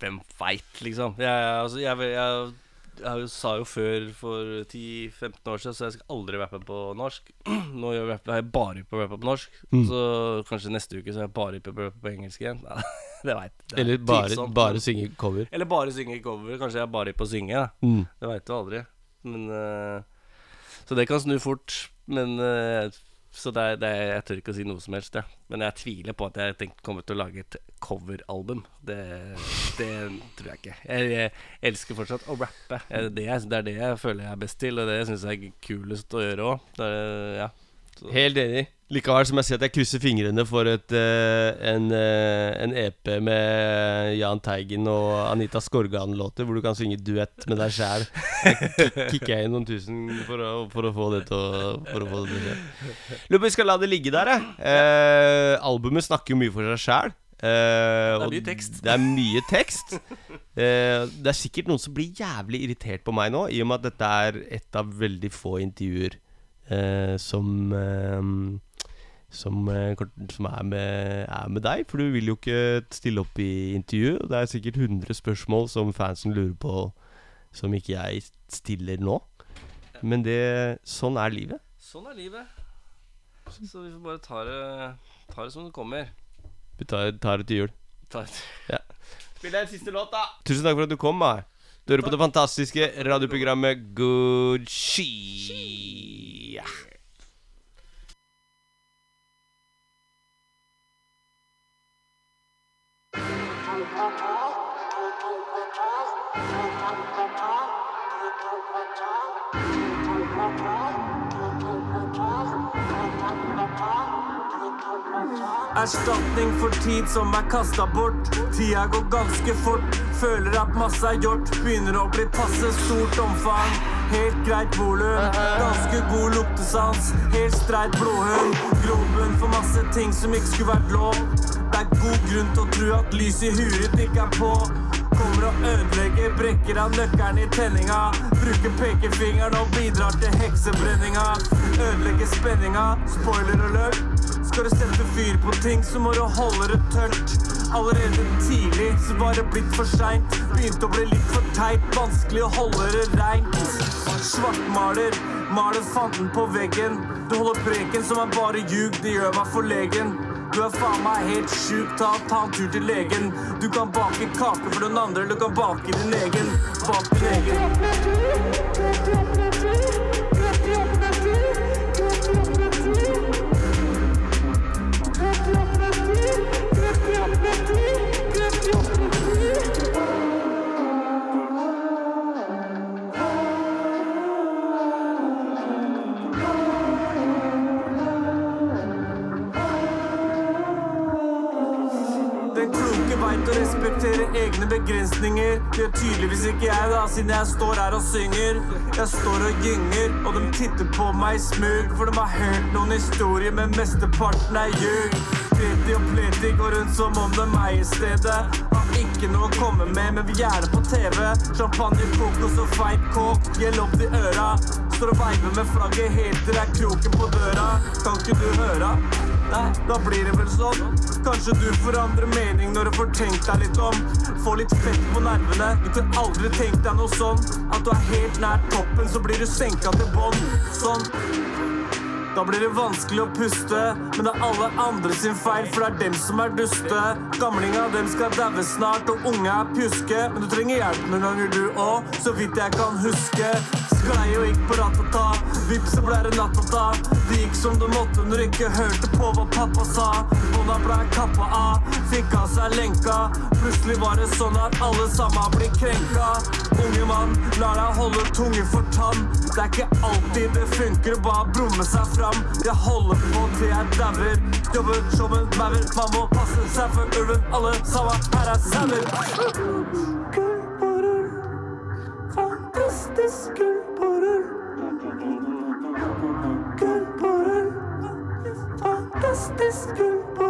hvem veit, liksom. Jeg, altså, jeg, jeg, jeg, sa jo før, for 10-15 år siden, så jeg skal aldri rappe på norsk. Nå gjør jeg, jeg bare på rappe på norsk. Mm. Så kanskje neste uke så er jeg bare på rappe på engelsk igjen. Nei, det veit jeg. Eller bare, bare synge cover? Eller bare synge cover. Kanskje jeg er bare på å synge. Mm. Det veit du aldri. Men uh, Så det kan snu fort. Men eh, Så det det jeg tør ikke å si noe som helst, jeg. Men jeg tviler på at jeg tenkt, kommer til å lage et coveralbum. Det, det tror jeg ikke. Jeg, jeg elsker fortsatt å rappe. Det, det er det jeg føler jeg er best til, og det syns jeg er kulest å gjøre òg. Ja. Helt enig. Likevel som jeg sier at jeg krysser fingrene for et, eh, en, eh, en EP med Jahn Teigen og Anita Skorgan-låter, hvor du kan synge duett med deg sjæl. Kicker jeg inn noen tusen for å, for å få det til å, for å få det til å skje. Lurer på vi skal la det ligge der, jeg. Eh, albumet snakker jo mye for seg sjæl. er mye tekst. Det er mye tekst. Eh, det er sikkert noen som blir jævlig irritert på meg nå, i og med at dette er et av veldig få intervjuer eh, som eh, som, eh, som er, med, er med deg. For du vil jo ikke stille opp i intervju. Det er sikkert 100 spørsmål som fansen lurer på, som ikke jeg stiller nå. Men det, sånn er livet. Sånn er livet. Så vi får bare ta det, ta det som det kommer. Vi tar, tar det til jul. Ta, Spill deg en siste låt, da. Tusen takk for at du kom. Mai. Du hører på det fantastiske radioprogrammet Good Ski. Erstatning for tid som er kasta bort. Tida går ganske fort. Føler at masse er gjort. Begynner å bli passe stort omfang. Helt greit volum. Ganske god luktesans. Helt streit blodhund. Grobunn for masse ting som ikke skulle vært lov. Det er god grunn til å tro at lyset i huet ditt ikke er på. Kommer og ødelegger, brekker av nøkkelen i tenninga. Bruker pekefingeren og bidrar til heksebrenninga. Ødelegger spenninga. Spoiler alert. Skal du sette fyr på ting, så må du holde det tørt. Allerede tidlig så var det blitt for seint. Begynte å bli litt for teit, vanskelig å holde det reint. Svartmaler, maler fanden på veggen. Du holder preken som er bare ljug, det gjør meg forlegen. Du er faen meg helt sjuk, ta, ta en tur til legen. Du kan bake kake for den andre, du kan bake din egen. Bak din egen. Egne begrensninger. Det gjør tydeligvis ikke jeg, da, siden jeg står her og synger. Jeg står og gynger, og de titter på meg i smug. For de har hørt noen historier, men mesteparten er ljug. Kreti og pleti går rundt som om de eier stedet. Har ikke noe å komme med, men vi er gjerne på TV. Champagne, kokos og feit kåk, gjeld opp til øra. Står og veiver med flagget helt til det er kroken på døra. Kan ikke du høre? Nei, da blir det vel sånn. Kanskje du forandrer mening når du får tenkt deg litt om. Få litt fett på nervene. Du kan aldri tenkt deg noe sånn. At du er helt nær toppen, så blir du senka til bånn. Sånn. Da blir det vanskelig å puste, men det er alle andre sin feil, for det er dem som er duste. Gamlinga, dem skal daue snart, og unge er pjuske. Men du trenger hjelp noen ganger, du òg, så vidt jeg kan huske. Sklei og gikk på ratata, vips så ble det nattata. Det gikk som det måtte når du ikke hørte på hva pappa sa. Bånda ble kappa av, fikk av seg lenka. Plutselig var det sånn at alle sammen blir krenka. Unge mann, lar deg holde tunge for tann. Det er ikke alltid det funker å bare brumme seg fram. Jeg holder på til jeg dauer. Jobber som en maur. Man må passe seg for ulven. Alle sammen her er sauer. Fantastisk gullborer. Fantastisk kulturer.